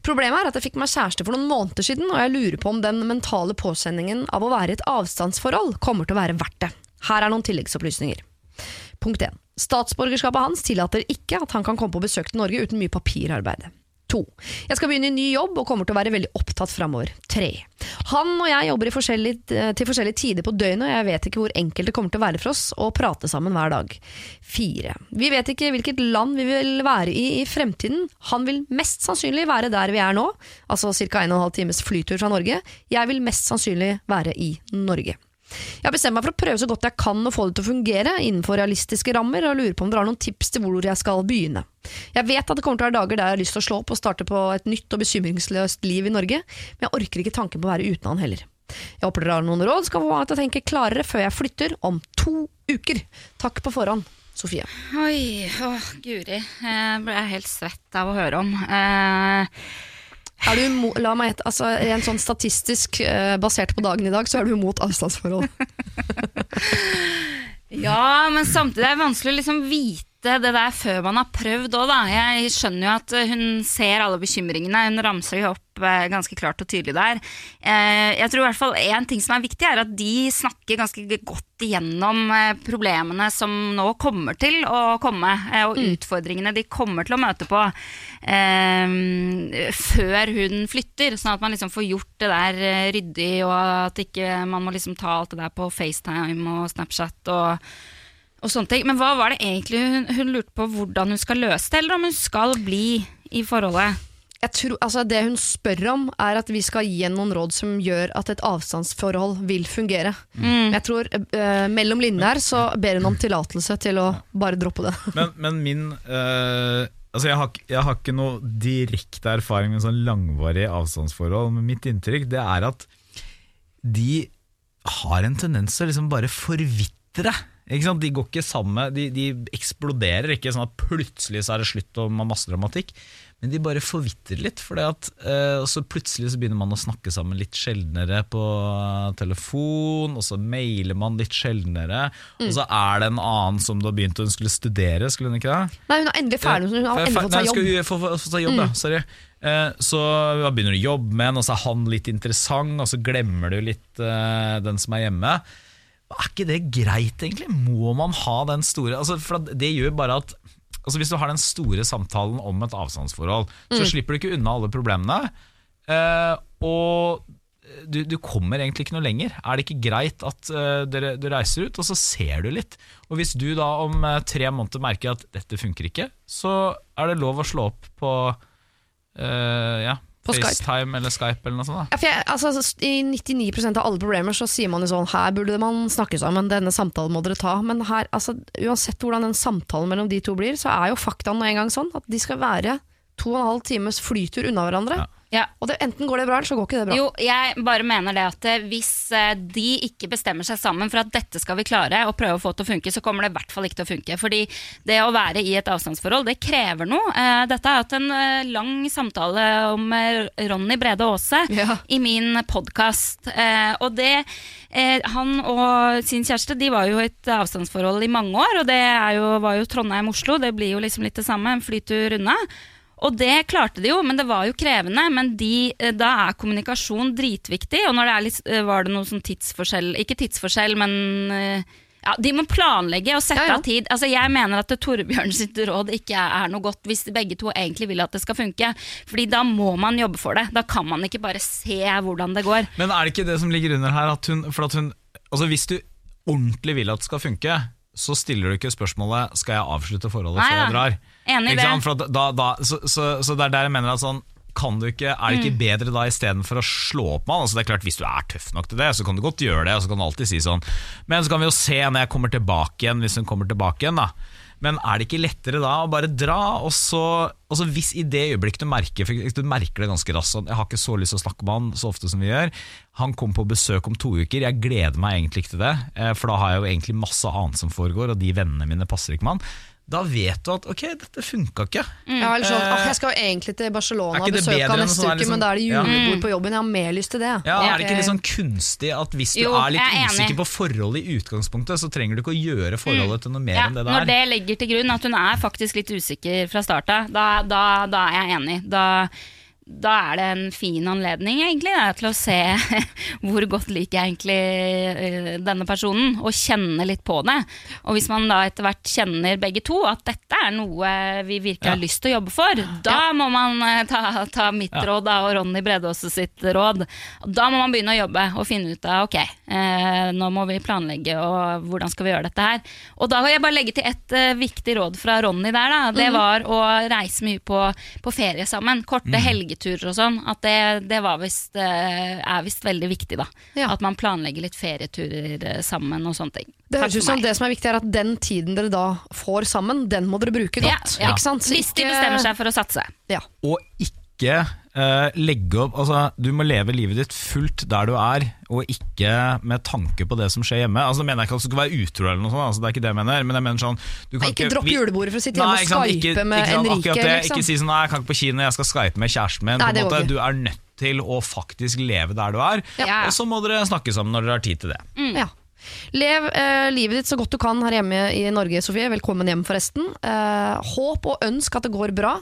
Problemet er at jeg fikk meg kjæreste for noen måneder siden, og jeg lurer på om den mentale påkjenningen av å være i et avstandsforhold kommer til å være verdt det. Her er noen tilleggsopplysninger. Punkt 1. Statsborgerskapet hans tillater ikke at han kan komme på besøk til Norge uten mye papirarbeid. 2. Jeg skal begynne i ny jobb og kommer til å være veldig opptatt framover. 3. Han og jeg jobber forskjellig, eh, til forskjellige tider på døgnet, og jeg vet ikke hvor enkelt det kommer til å være for oss å prate sammen hver dag. 4. Vi vet ikke hvilket land vi vil være i i fremtiden. Han vil mest sannsynlig være der vi er nå, altså ca. 1 12 times flytur fra Norge. Jeg vil mest sannsynlig være i Norge. Jeg har bestemt meg for å prøve så godt jeg kan å få det til å fungere innenfor realistiske rammer, og lurer på om dere har noen tips til hvor jeg skal begynne. Jeg vet at det kommer til å være dager der jeg har lyst til å slå opp og starte på et nytt og bekymringsløst liv i Norge, men jeg orker ikke tanken på å være uten han heller. Jeg håper dere har noen råd, skal få meg til å tenke klarere før jeg flytter om to uker. Takk på forhånd, Sofie. Oi, å guri. Jeg ble helt svett av å høre om. Eh, Er du imot, la meg gjette, altså rent sånn statistisk eh, basert på dagen i dag, så er du mot avstandsforhold. [LAUGHS] ja, men samtidig er det vanskelig å liksom vite det der før man har prøvd òg, da. Jeg skjønner jo at hun ser alle bekymringene. Hun ramser jo opp ganske klart og tydelig der. Eh, jeg tror i hvert fall En ting som er viktig, er at de snakker ganske godt igjennom eh, problemene som nå kommer til å komme, eh, og utfordringene de kommer til å møte på før hun flytter. Sånn at man liksom får gjort det der ryddig, og at ikke man må liksom ta alt det der på FaceTime og Snapchat. og og sånne ting. Men hva var det egentlig hun, hun lurte på hvordan hun skal løse det, eller om hun skal bli i forholdet? Jeg tror, altså det hun spør om, er at vi skal gi henne noen råd som gjør at et avstandsforhold vil fungere. Mm. jeg tror eh, mellom linjene her så ber hun om tillatelse til å bare droppe det. Men, men min eh, Altså jeg har, jeg har ikke noe direkte erfaring med sånn langvarig avstandsforhold, men mitt inntrykk det er at de har en tendens til å liksom bare forvitre. De går ikke sammen, de, de eksploderer ikke sånn at plutselig så er det slutt og man masse dramatikk. Men de bare forvitrer litt, at, eh, så plutselig så begynner man å snakke sammen litt sjeldnere på telefon, og så mailer man litt sjeldnere, og så er det en annen som du har begynt hun skulle studere, skulle hun ikke det? Nei, hun er endelig ferdig, hun har endelig fått seg jobb. Nei, hun få, få, få seg jobb, ja. Sorry. Eh, så begynner du å jobbe med en, og så er han litt interessant, og så glemmer du litt eh, den som er hjemme. Er ikke det greit, egentlig? Må man ha den store altså, For det gjør bare at altså, Hvis du har den store samtalen om et avstandsforhold, Mm. så slipper du ikke unna alle problemene. Uh, og du, du kommer egentlig ikke noe lenger. Er det ikke greit at uh, dere, du reiser ut, og så ser du litt? Og hvis du da om uh, tre måneder merker at dette funker ikke, så er det lov å slå opp på uh, ja, På Skype. FaceTime eller Skype eller noe sånt. Da. Ja, jeg, altså, I 99% av alle problemer så sier man jo sånn Her burde man snakke sammen, denne samtalen må dere ta. Men her, altså, uansett hvordan den samtalen mellom de to blir, så er jo faktaen nå engang sånn at de skal være to og en halv times flytur unna hverandre. Ja. Ja. Og det, enten går det bra, eller så går ikke det bra. Jo, jeg bare mener det at eh, hvis eh, de ikke bestemmer seg sammen for at dette skal vi klare, og prøve å få til å funke, så kommer det i hvert fall ikke til å funke. Fordi det å være i et avstandsforhold, det krever noe. Eh, Dette har hatt en lang samtale om Ronny Brede Aase Ja. i min podkast. Og det Han og sin kjæreste de var jo i et avstandsforhold i mange år, og det er jo, var jo Trondheim-Oslo. Det blir jo liksom litt det samme, en flytur unna. Og det klarte de jo, men det var jo krevende. Men de, eh, da er kommunikasjon dritviktig. Og når det er litt, eh, var det noe sånn tidsforskjell Ikke tidsforskjell, men eh, ja, De må planlegge og sette Ja, ja. av tid. Altså, jeg mener at det Torbjørn sitt råd ikke er, noe godt hvis begge to egentlig vil at det skal funke. Fordi da må man jobbe for det. Da kan man ikke bare se hvordan det går. Men er det ikke det som ligger under her? At hun, for at hun, altså hvis du ordentlig vil at det skal funke, så stiller du ikke spørsmålet Skal jeg avslutte forholdet Nei før jeg drar. Enig i det. Da, da, så, så, så det er der jeg mener at sånn kan du ikke, Er det ikke bedre da istedenfor å slå opp med han? Altså det er klart Hvis du er tøff nok til det, så kan du godt gjøre det. Og så kan du alltid si sånn Men så kan vi jo se når jeg kommer tilbake igjen, hvis hun kommer tilbake igjen. da Men er det ikke lettere da å bare dra, og så, og så hvis i det øyeblikket du merker for Du merker det ganske raskt sånn Jeg har ikke så lyst til å snakke med han så ofte som vi gjør. Han kommer på besøk om to uker. Jeg gleder meg egentlig ikke til det, eh, for da har jeg jo egentlig masse annet som foregår, og de vennene mine passer ikke med han. Da vet du at ok, dette funka ikke. Ja, eller sånn, ah, jeg skal jo egentlig til Barcelona og besøke ham neste sånn uke, liksom- men da er det Ja. julebord på jobben. Jeg har mer lyst til det. Ja, Er det ikke litt sånn kunstig at hvis du Jo, er litt er enig. usikker på forholdet i utgangspunktet, så trenger du ikke å gjøre forholdet til noe mer Ja, enn det det når er? det legger til grunn at hun er faktisk litt usikker fra starta, da, da, da er jeg enig. Da, da er det en fin anledning egentlig da, til å se [LAUGHS] hvor godt liker jeg egentlig eh, denne personen, og kjenne litt på det. Og hvis man da etter hvert kjenner begge to at dette er noe vi virkelig har lyst til å jobbe for, da må man eh, ta, ta mitt Ja. råd da, og Ronny Bredåse sitt råd. Da må man begynne å jobbe og finne ut av ok, eh, nå må vi planlegge og hvordan skal vi gjøre dette her. Og da vil jeg bare legge til et eh, viktig råd fra Ronny der. Da. Det var å reise mye på, på ferie sammen. Korte helgeturer og sånn. At det, det var visst, eh, er visst veldig viktig, da. Ja. At man planlegger litt ferieturer eh, sammen og sånne ting. Det høres ut som det som er viktig, er at den tiden dere da får sammen, den må dere bruke godt. ja. Ikke sant? Hvis de bestemmer seg for å satse. Ja. Og ikke legge opp altså, Du må leve livet ditt fullt der du er, og ikke med tanke på det som skjer hjemme. Altså, mener jeg ikke at du skal være utro, eller noe sånt, altså, det er ikke det jeg mener. Men jeg mener sånn du kan Ikke dropp julebordet for å sitte hjemme og Nei, ikke skype ikke- med ikke sant, Enrique, det. liksom. Ikke si sånn nei, jeg kan ikke på kino, jeg skal skype med kjæresten min. Nei, måte. Du er nødt til å faktisk leve der du er, Ja. og så må dere snakke sammen når dere har tid til det. Ja. Lev eh, livet ditt så godt du kan her hjemme i Norge, Sofie. Velkommen hjem, forresten. Eh, håp og ønsk at det går bra.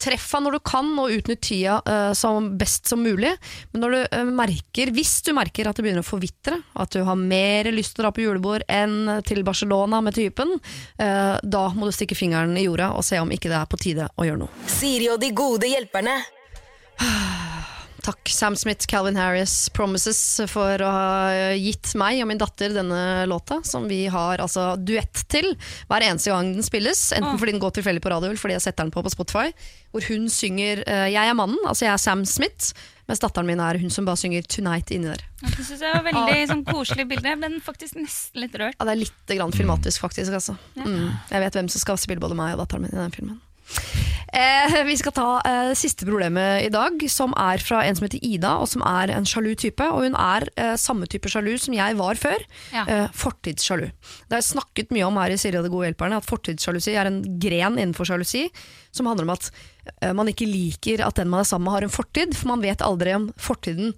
Treff han når du kan, og utnytt tida eh, som best som mulig. Men når du eh, merker, hvis du merker at det begynner å forvitre, at du har mer lyst til å dra på julebord enn til Barcelona med typen, eh, da må du stikke fingeren i jorda og se om ikke det er på tide å gjøre noe. Siri og de gode hjelperne. [SIGHS] Takk Sam Smith, Calvin Harris, Promises for å ha gitt meg og min datter denne låta, som vi har altså duett til hver eneste gang den spilles. Enten fordi den går tilfeldig på radio, eller fordi jeg setter den på på Spotify. Hvor hun synger eh, 'Jeg er mannen', altså jeg er Sam Smith, mens datteren min er hun som bare synger 'Tonight' inni der. Det synes jeg var veldig sånn, koselig bilde. Jeg ble faktisk nesten litt rørt. Ja, det er litt filmatisk, faktisk. Altså. Mm. Jeg vet hvem som skal spille både meg og datteren min i den filmen. Eh, vi skal ta eh, siste problemet i dag, som er fra en som heter Ida, og som er en sjalu type. Og hun er eh, samme type sjalu som jeg var før. Ja. Eh, fortidssjalu. Det er snakket mye om her i Siri og de gode hjelperne at fortidssjalusi er en gren innenfor sjalusi som handler om at eh, man ikke liker at den man er sammen med har en fortid, for man vet aldri om fortiden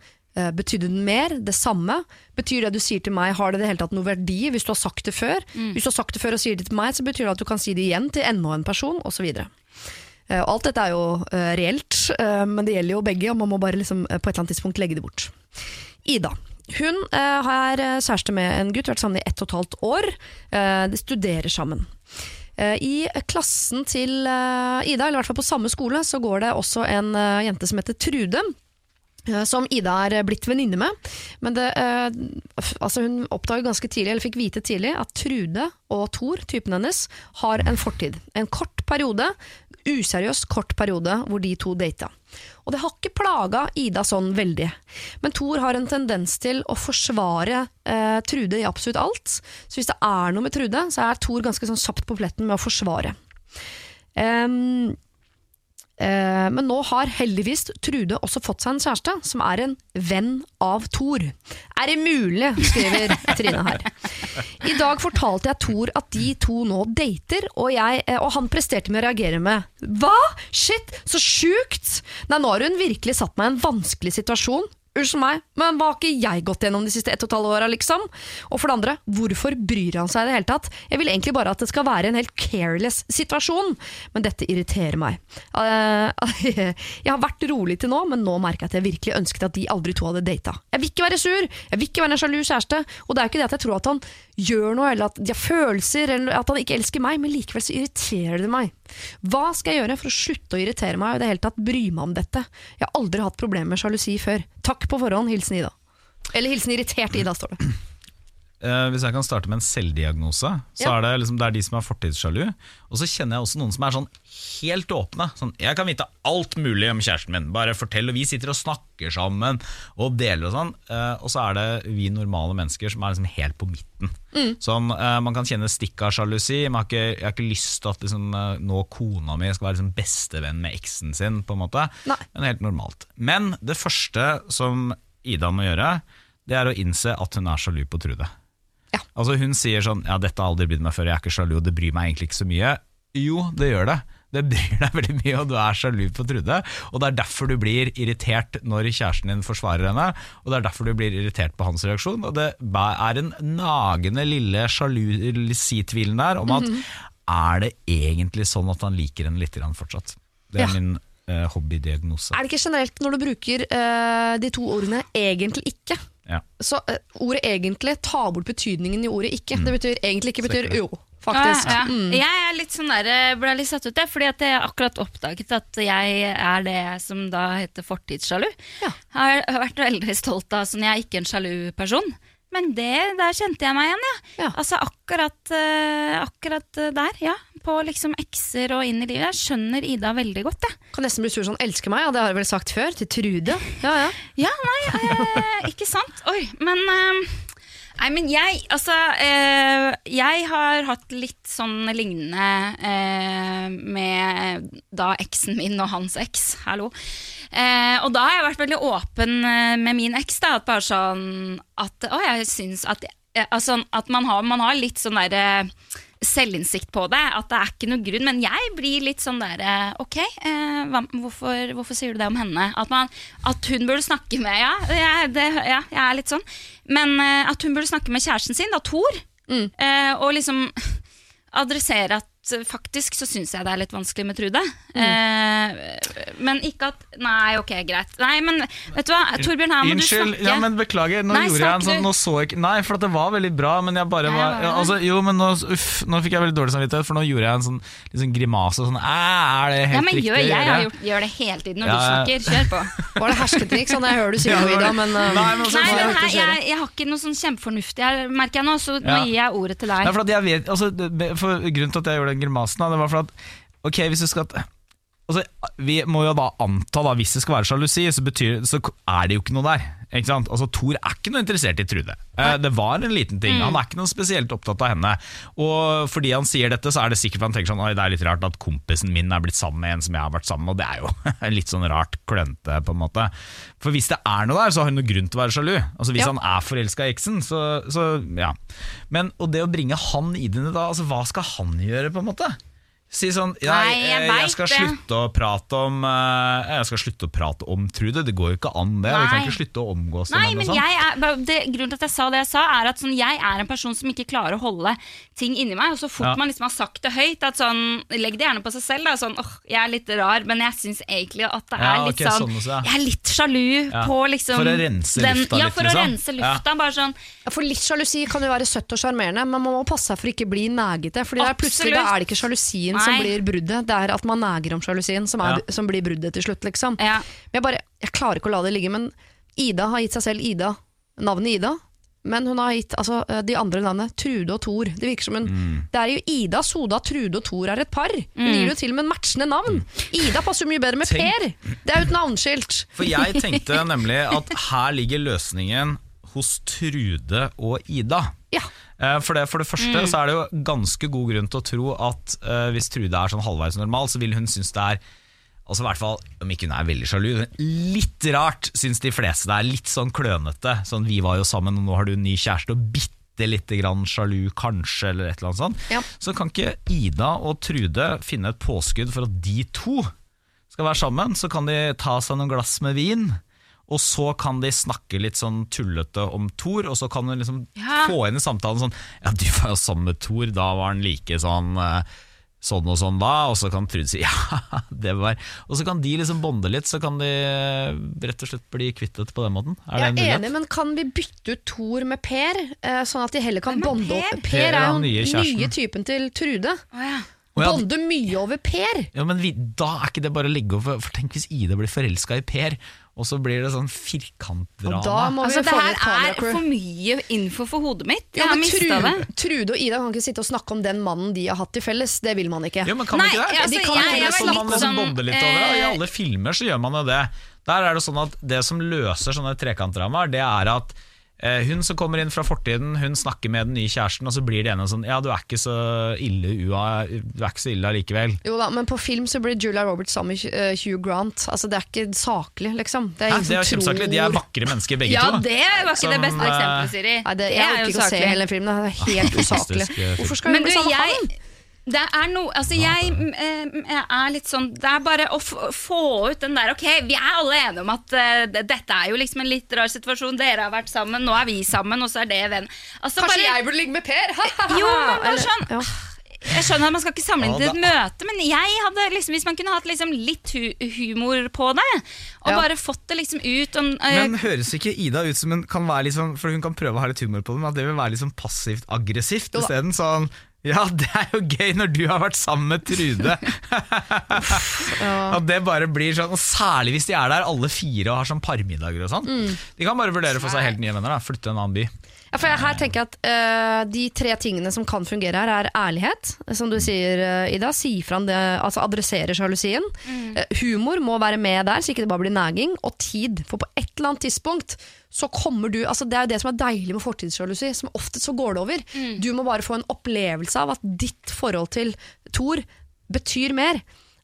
Betydde den mer? Det samme? Betyr det du sier til meg, har det det hele tatt noe verdi hvis du har sagt det før? Hvis du har sagt det før og sier det til meg, så betyr det at du kan si det igjen til enda en person, osv. Eh, Alt dette er jo eh, reelt, eh, men det gjelder jo begge, og man må bare liksom, eh, på et eller annet tidspunkt legge det bort. Ida. Hun eh, er eh, kjæreste med en gutt, vært sammen i ett og et halvt år. Eh, de studerer sammen. Eh, I klassen til eh, Ida, eller i hvert fall på samme skole, så går det også en eh, jente som heter Trude. Eh, Som Ida er blitt venninne med. Men det, eh, altså hun oppdaget ganske tidlig, eller fikk vite tidlig, at Trude og Thor, typen hennes, har en fortid. En kort periode, useriøs kort periode, hvor de to data. Og det har ikke plaga Ida sånn veldig. Men Thor har en tendens til å forsvare eh, Trude i absolutt alt. Så hvis det er noe med Trude, så er Thor ganske sånn kjapt på pletten med å forsvare. Eh, men nå har heldigvis Trude også fått seg en kjæreste, som er en venn av Thor. Er det mulig, skriver Trine her. I dag fortalte jeg Thor at de to nå dater, og, jeg, eh, og han presterte med å reagere med Hva?! Shit, så sjukt! Nei, nå har hun virkelig satt meg i en vanskelig situasjon. Unnskyld meg, men hva har ikke jeg gått gjennom de siste ett og et halvt åra, liksom? Og for det andre, hvorfor bryr han seg i det hele tatt? Jeg vil egentlig bare at det skal være en helt careless situasjon, men dette irriterer meg. Eh, [LAUGHS] jeg har vært rolig til nå, men nå merker jeg at jeg virkelig ønsket at de aldri to hadde data. Jeg vil ikke være sur, jeg vil ikke være en sjalu kjæreste, og det er ikke det at jeg tror at han gjør noe, eller at de har følelser, eller at han ikke elsker meg, men likevel så irriterer det meg. Hva skal jeg gjøre for å slutte å irritere meg og i det hele tatt bry meg om dette? Jeg har aldri hatt problemer med sjalusi før. Takk på forhånd, hilsen Ida. Eller hilsen irritert Ida, står det. Eh, hvis jeg kan starte med en selvdiagnose, så Ja. er det, liksom, det er de som er fortidssjalu. Og så kjenner jeg også noen som er sånn helt åpne. Sånn, jeg kan vite alt mulig om kjæresten min. Bare fortell. Og vi sitter og snakker sammen og deler og sånn. Eh, og så er det vi normale mennesker som er liksom helt på midten. Sånn, eh, man kan kjenne stikk av sjalusi. Man har ikke, jeg har ikke lyst til at liksom, eh, nå kona mi skal være liksom bestevenn med eksen sin. på en måte Nei. Men helt normalt. Men det første som Ida må gjøre, det er å innse at hun er sjalu på Trude. Ja. Altså Hun sier sånn Ja, dette har aldri brydd meg før, jeg er ikke sjalu, og det bryr meg egentlig ikke så mye. Jo, det gjør det. Det bryr deg veldig mye, og du er sjalu på Trude. Og det er derfor du blir irritert når kjæresten din forsvarer henne, og det er derfor du blir irritert på hans reaksjon. Og det er en nagende lille sjalusitvilen der om at er det egentlig sånn at han liker henne litt fortsatt? Det er Ja. min eh, hobbydiagnose. Er det ikke generelt når du bruker eh, de to ordene 'egentlig ikke'? Ja. Så uh, ordet 'egentlig' tar bort betydningen i ordet 'ikke'. Det betyr egentlig ikke betyr jo, faktisk. Ja, ja. Mm. Jeg er litt sånn der, eh, ble litt satt ut, der, fordi jeg har akkurat oppdaget at jeg er det som da heter fortidssjalu. Ja. Har, vært veldig stolt av sånn, jeg er ikke en sjalu person. Men det, der kjente jeg meg igjen, ja. Ja. Altså akkurat, eh, akkurat der, ja. På liksom ekser og inn i livet. Jeg skjønner Ida veldig godt, jeg. Kan nesten bli sur sånn 'elsker meg', ja, det har jeg vel sagt før, til Trude. Ja, ja. Ja, nei, eh, ikke sant? Oi, men eh, Nei, men jeg, altså eh, Jeg har hatt litt sånn lignende eh, med da eksen min og hans eks. Hallo. Eh, og da har jeg vært veldig åpen eh, med min eks. da, At bare sånn at Å, jeg syns at eh, altså, At man har, man har litt sånn derre selvinnsikt på det, at det er ikke noe grunn. Men jeg blir litt sånn der eh, Ok, eh, hva, hvorfor, hvorfor sier du det om henne? At, man, at hun burde snakke med Ja, jeg, det, ja, jeg er litt sånn. Men eh, at hun burde snakke med kjæresten sin, da, Thor. Eh, og liksom [LAUGHS] adressere at faktisk så syns jeg det er litt vanskelig med Trude. Eh, men ikke at Nei, ok, greit. Nei, men vet du hva, Torbjørn, her må du snakke. ja, men beklager. Nå Nei, gjorde jeg en sånn? Nå så jeg ikke Nei, for at det var veldig bra, men jeg bare var ja, altså, Jo, men nå, uff, nå fikk jeg veldig dårlig samvittighet, for nå gjorde jeg en sånn liksom grimase. Sånn, er det helt Ja, men riktig gjør, jeg gjøre?» har gjort, gjør det hele tiden når Ja, du snakker. Kjør på. [LAUGHS] Var det hersketriks? Sånn, jeg hører du sier noe, Ida, men Nei, men så- Nei, men her, jeg, jeg har ikke noe sånn kjempefornuftig her, merker jeg nå, så nå Ja. gir jeg ordet til Nei, deg. for at jeg vet, altså, for Grunnen til at jeg gjorde den grimasen, det var for at Ok, hvis du skal altså, Vi må jo da anta, da, hvis det skal være sjalusi, så, betyr, så er det jo ikke noe der. Ikke sant? Altså, Thor er ikke noe interessert i Trude. Eh, det var en liten ting. Han er ikke noe spesielt opptatt av henne. Og fordi han sier dette, så er det sikkert for han tenker sånn Oi, det er litt rart at kompisen min er blitt sammen med en som jeg har vært sammen med, og det er jo [LAUGHS] litt sånn rart klønete, på en måte. For hvis det er noe der, så har hun noe grunn til å være sjalu. Altså Hvis Ja. han er forelska i eksen, så, så ja. Men og det å bringe han inn i det da, altså hva skal han gjøre, på en måte? Si sånn ja, Nei, jeg jeg, jeg skal det. slutte å prate om eh, Jeg skal slutte å prate om Trude. Det går jo ikke an, det. Vi kan ikke slutte å omgås Nei, men jeg er, det, Grunnen til at jeg sa det jeg sa, er at sånn, jeg er en person som ikke klarer å holde ting inni meg. Og så fort Ja. man liksom har sagt det høyt, at sånn, legg det gjerne på seg selv. Da, sånn, åh, jeg er litt rar, men jeg syns egentlig at det er Ja, litt sånn, sånn også, ja. Jeg er litt sjalu Ja. på liksom For å rense den, lufta Ja, litt, for å liksom. rense lufta. Bare sånn Ja, For litt sjalusi kan jo være søtt og sjarmerende, men man må passe seg for ikke bli negete. For plutselig da er det ikke sjalusien som blir bruddet, det er at man neger om sjalusien som, er, som blir bruddet til slutt. liksom. Jeg, bare, jeg klarer ikke å la det ligge. Men Ida har gitt seg selv Ida, navnet Ida. Men hun har gitt altså, de andre navnene Trude og Thor. Det virker som hun Mm. Det er jo Ida, Soda, Trude og Thor er et par. Hun gir jo til og med matchende navn. Ida passer jo mye bedre med Tenk- Per. Det er jo et navneskilt. For jeg tenkte nemlig at her ligger løsningen hos Trude og Ida. Ja. Eh, For det, for det første Mm. så er det jo ganske god grunn til å tro at uh, hvis Trude er sånn halvveis normal, så vil hun synes det er Altså i hvert fall, Om ikke hun er veldig sjalu, litt rart syns de fleste det er. Litt sånn klønete. Sånn 'vi var jo sammen, og nå har du en ny kjæreste', og bitte lite grann sjalu, kanskje, eller et eller annet sånt. Ja. Så kan ikke Ida og Trude finne et påskudd for at de to skal være sammen? Så kan de ta seg noen glass med vin. Og så kan de snakke litt sånn tullete om Thor, og så kan hun liksom Ja. få inn i samtalen sånn Ja, du var jo sammen med Thor, da var han like sånn eh, Sånn og sånn da, og så kan Trude si [LAUGHS] ja, det var Og så kan de liksom bonde litt, så kan de eh, rett og slett bli kvittet på den måten. Er Jeg er enig, men kan vi bytte ut Thor med Per, eh, sånn at de heller kan bonde Per? opp Per Per er jo nye nye typen til Trude. Oh, ja. Ja, Bonde mye over Per. ja, men vi, Da er ikke det bare å legge over For tenk hvis Ida blir forelska i Per, og så blir det sånn firkantdrama. Altså, det her er for mye info for hodet mitt. Jeg Ja, har mista det. Trude og Ida kan ikke sitte og snakke om den mannen de har hatt til felles. Det vil man ikke. Ja, men kan Nei, ikke det? altså, De kan jeg- jeg man liksom bonder litt over det. og I eh, alle filmer så gjør man jo det. Der er det sånn at det som løser sånne trekantdramaer, det er at hun som kommer inn fra fortiden, hun snakker med den nye kjæresten, og så blir det ene sånn Ja, du er ikke så ille ua, du er ikke så ille allikevel. Jo da, Men på film så blir Julia Roberts sammen med eh, Hugh Grant. Altså Det er ikke saklig, liksom. Det er Hæ, ingen det er kjempesaklig. De er vakre mennesker begge Ja, to. det var ikke Som, det beste eh, eksempelet, Siri. Nei, det, Jeg er orker ikke å se hele filmen. Det er helt usaklig. Eh, film. Hvorfor skal hun bli sammen med han? Det er noe, altså jeg, eh, jeg er litt sånn Det er bare å få ut den der Ok, vi er alle enige om at uh, dette er jo liksom en litt rar situasjon. Dere har vært sammen, nå er vi sammen, og så er det venn. Altså, Kanskje bare, jeg burde ligge med Per? [LAUGHS] Jo, men bare sånn ja. Jeg skjønner at man skal ikke samle inn til et møte, men jeg hadde liksom, hvis man kunne hatt liksom litt hu humor på det, og Ja. bare fått det liksom ut om, uh, Men høres ikke Ida ut som hun kan være sånn For hun kan prøve å ha litt humor på det, men at det vil være sånn passivt aggressivt isteden sånn ja, det er jo gøy når du har vært sammen med Trude. [LAUGHS] At det bare blir sånn, og Særlig hvis de er der alle fire og har sånn parmiddager og sånn. De kan bare vurdere for seg helt nye venner. da Flytte en annen by. Ja, for jeg, her tenker jeg at uh, De tre tingene som kan fungere her, er ærlighet. Som du sier, uh, Ida. Si fra om det, altså adressere sjalusien. Eh, humor må være med der, så ikke det bare blir naging. Og tid. For på et eller annet tidspunkt så kommer du altså Det er jo det som er deilig med fortidssjalusi. Som ofte så går det over. Du må bare få en opplevelse av at ditt forhold til Thor betyr mer.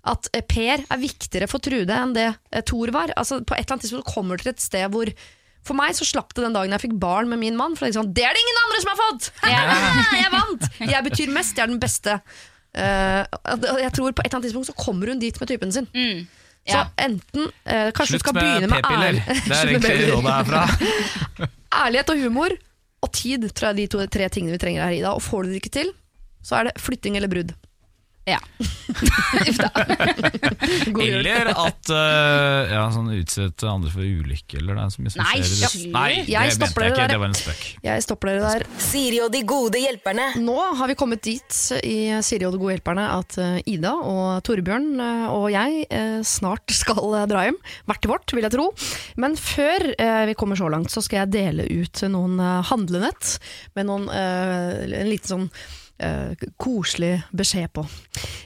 At eh, Per er viktigere for Trude enn det eh, Thor var. Altså På et eller annet tidspunkt kommer du til et sted hvor for meg så slapp det den dagen jeg fikk barn med min mann. For sånn, det er det ingen andre som har fått! [LAUGHS] [LAUGHS] jeg vant! Jeg betyr mest, jeg er den beste. Uh, jeg tror På et eller annet tidspunkt så kommer hun dit med typen sin. mm, Så ja. enten eh, Kanskje du Slutt skal med begynne med p-piller. ærlig- Det er egentlig rådet herfra. [LAUGHS] ærlighet og humor og tid tror jeg er de to, tre tingene vi trenger her, Ida. Og får du det ikke til, så er det flytting eller brudd. Ja. [LAUGHS] [LAUGHS] Eller at uh, ja, sånn utsette andre for ulykke, eller det er så mye som Nei, skjer i det. Nei, Jeg det mente stopper jeg dere ikke, der. det var en spøk. Jeg stopper dere der. Siri og de gode hjelperne. Nå har vi kommet dit i Siri og de gode hjelperne at eh, Ida og Torbjørn eh, og jeg eh, snart skal eh, dra hjem. Hvert til vårt, vil jeg tro. Men før eh, vi kommer så langt, så skal jeg dele ut noen eh, handlenett med noen, eh, en liten sånn eh, koselig beskjed på.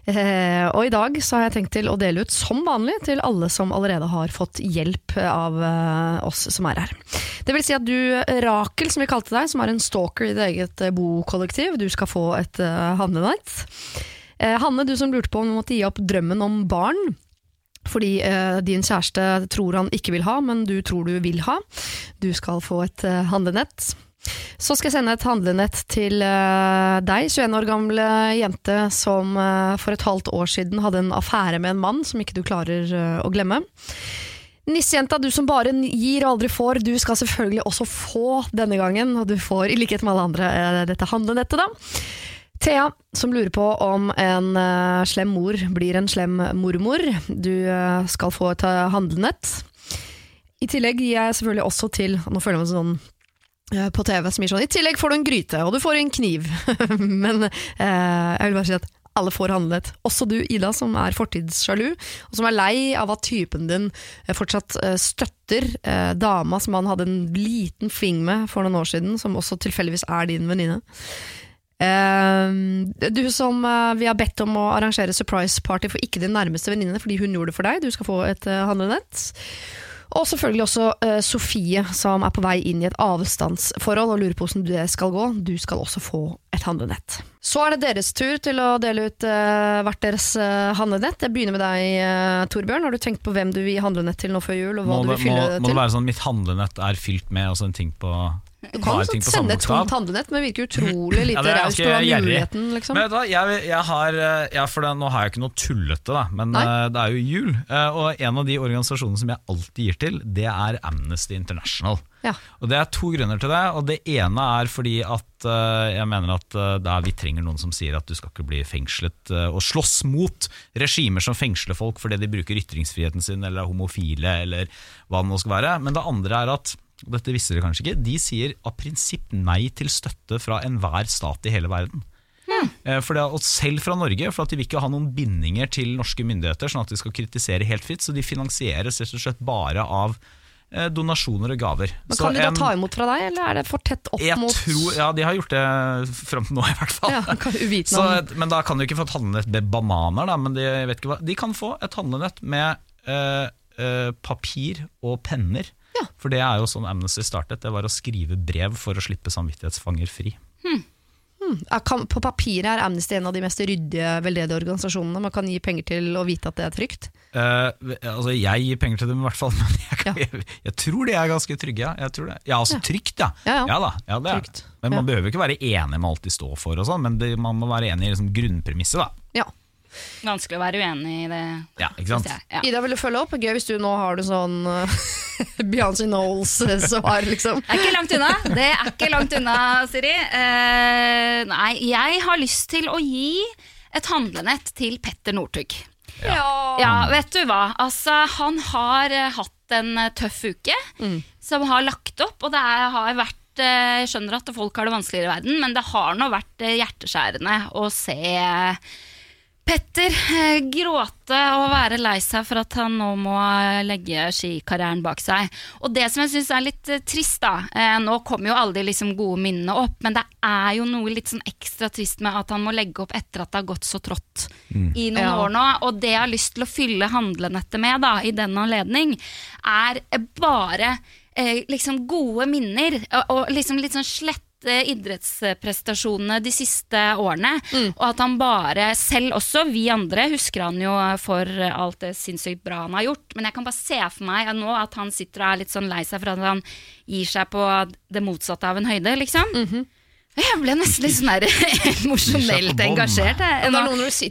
Eh, og i dag så har jeg tenkt til å dele ut som vanlig til alle som allerede har fått hjelp av eh, oss som er her. Det vil si at du, Rakel som vi kalte deg, som er en stalker i ditt eget eh, bokollektiv, du skal få et uh, handlenett. Eh, Hanne, du som lurte på om du måtte gi opp drømmen om barn. Fordi eh, din kjæreste tror han ikke vil ha, men du tror du vil ha. Du skal få et eh, handlenett. Så skal jeg sende et handlenett til eh, deg, 21 år gamle jente som eh, for et halvt år siden hadde en affære med en mann som ikke du klarer eh, å glemme. Nissejenta, du som bare gir og aldri får, du skal selvfølgelig også få denne gangen, og du får i likhet med alle andre dette handlenettet, da. Thea, som lurer på om en slem mor blir en slem mormor. Du skal få et handlenett. I tillegg gir jeg selvfølgelig også til Nå føler jeg meg sånn på TV som gir sånn I tillegg får du en gryte, og du får en kniv. [LAUGHS] Men eh, jeg vil bare si at alle får handlet. Også du, Ida, som er fortidssjalu, og som er lei av at typen din eh, fortsatt eh, støtter eh, dama som han hadde en liten fling med for noen år siden, som også tilfeldigvis er din venninne. Eh, du som eh, vi har bedt om å arrangere surprise party for ikke din nærmeste venninne, fordi hun gjorde det for deg. Du skal få et handlenett. Og selvfølgelig også uh, Sofie, som er på vei inn i et avstandsforhold og lurer på hvordan det skal gå. Du skal også få et handlenett. Så er det deres tur til å dele ut uh, hvert deres uh, handlenett. Jeg begynner med deg, Torbjørn. Har du tenkt på hvem du vil gi handlenett til nå før jul, og hva Må du vil må, fylle det må det være sånn mitt handlenett er fylt med altså en ting på Du kan jo ting sende et tomt handlenett, men virker [LAUGHS] utrolig lite ja, raust muligheten. Liksom. Men vet du hva, jeg, jeg har, jeg, for det, Nå har jeg ikke noe tullete, da, men Nei. eh, det er jo jul. eh, Og en av de organisasjonene som jeg alltid gir til, det er Amnesty International. Ja. Og Det er to grunner til det. og Det ene er fordi at uh, jeg mener at uh, vi trenger noen som sier at du skal ikke bli fengslet uh, og slåss mot regimer som fengsler folk fordi de bruker ytringsfriheten sin eller er homofile eller hva det nå skal være. Men det andre er at dette visste dere kanskje ikke, de sier av prinsipp nei til støtte fra enhver stat i hele verden. Eh, For det, og selv fra Norge, for at de vil ikke ha noen bindinger til norske myndigheter, sånn at de skal kritisere helt fritt, så de finansieres rett og slett bare av eh, donasjoner og gaver. Men Så Kan de da ta imot fra deg, eller er det for tett opp jeg mot tror, ja, de har gjort det fram til nå, i hvert fall. Ja, [LAUGHS] Så, men da kan du ikke få et handlenett med bananer, da, men de, hva. de kan få et handlenett med eh, eh, papir og penner. Ja. For det er jo sånn Amnesty startet, det var å skrive brev for å slippe samvittighetsfanger fri. Hmm. kan, På papiret er Amnesty en av de mest ryddige, veldedige organisasjonene man kan gi penger til og vite at det er trygt. Uh, altså Jeg gir penger til dem i hvert fall, [LAUGHS] men jeg, kan, Ja. jeg, [LAUGHS] jeg tror de er ganske trygge. Ja, jeg tror det. ja altså trygt, ja. Ja, ja. da, ja det er Men man Ja. behøver ikke være enig med alt de står for, og sånn, men det, man må være enig i liksom grunnpremisset. da Ja. Vanskelig å være uenig i det. Ja, ikke sant? jeg. Ja. Ida, vil du følge opp? Gøy hvis du nå har det sånn uh, [LAUGHS] Beyoncé Knowles-svar, liksom Det er ikke langt unna, det er ikke langt unna, Siri. Uh, nei, jeg har lyst til å gi et handlenett til Petter Northug. Ja. vet du hva? Altså, han har eh, hatt en eh, tøff uke som har lagt opp, og det er, har vært eh, Jeg skjønner at folk har det vanskeligere i verden, men det har nå vært eh, hjerteskjærende å se Petter eh, gråte og være lei seg for at han nå må eh, legge skikarrieren bak seg. Og det som jeg syns er litt eh, trist, da eh, Nå kommer jo alle de liksom gode minnene opp, men det er jo noe litt sånn ekstra trist med at han må legge opp etter at det har gått så trått i noen Ja. år nå. Og det jeg har lyst til å fylle handlenettet med da, i den anledning, er bare eh, liksom gode minner, og, og liksom litt sånn slett idrettsprestasjonene de siste årene. Og at han bare, selv også vi andre, husker han jo for alt det sinnssykt bra han har gjort. Men jeg kan bare se for meg nå at han sitter og er litt sånn lei seg for at han gir seg på det motsatte av en høyde, liksom. Jeg ble nesten litt sånn [LAUGHS] emosjonelt engasjert. det er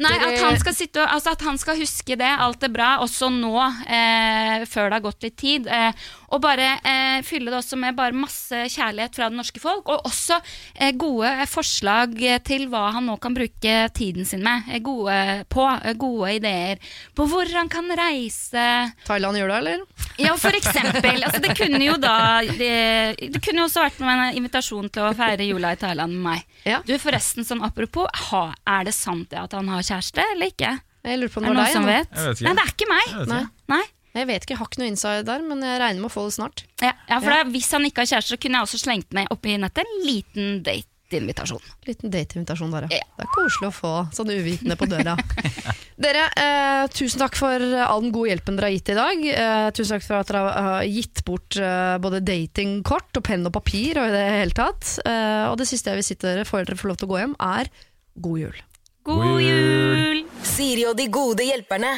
Nei, at han skal sitte altså at han skal huske det, alt er bra, også nå, eh, før det har gått litt tid. Eh, Og bare eh, fylle det også med bare masse kjærlighet fra det norske folk. Og også eh, gode forslag eh, til hva han nå kan bruke tiden sin med. Eh, gode, på, eh, gode ideer på hvor han kan reise. Thailand i jula, eller? Ja, for eksempel. Altså, det kunne jo da det, det kunne jo også vært med en invitasjon til å feire jula i Thailand med meg. Ja. Du, forresten, sånn apropos, ha, er det sant det at han har kjæreste, eller ikke? Jeg lurer på om det det var noen som deg. vet? Jeg vet ikke. Nei, det er ikke meg. Jeg vet Nei. ikke. Nei. Jeg vet ikke, jeg har ikke noe inside der, men jeg regner med å få det snart. Ja, ja for da, Hvis han ikke har kjæreste, så kunne jeg også slengt med oppi nettet en liten dateinvitasjon. Liten dateinvitasjon der, ja. Det er koselig å få sånn uvitende på døra. [LAUGHS] Dere, eh, tusen takk for all den gode hjelpen dere har gitt i dag. Eh, tusen takk for at dere har gitt bort eh, både datingkort og penn og papir og i det hele tatt. Eh, og det siste jeg vil si til dere før dere får lov til å gå hjem, er god jul. God jul! Siri og de gode hjelperne.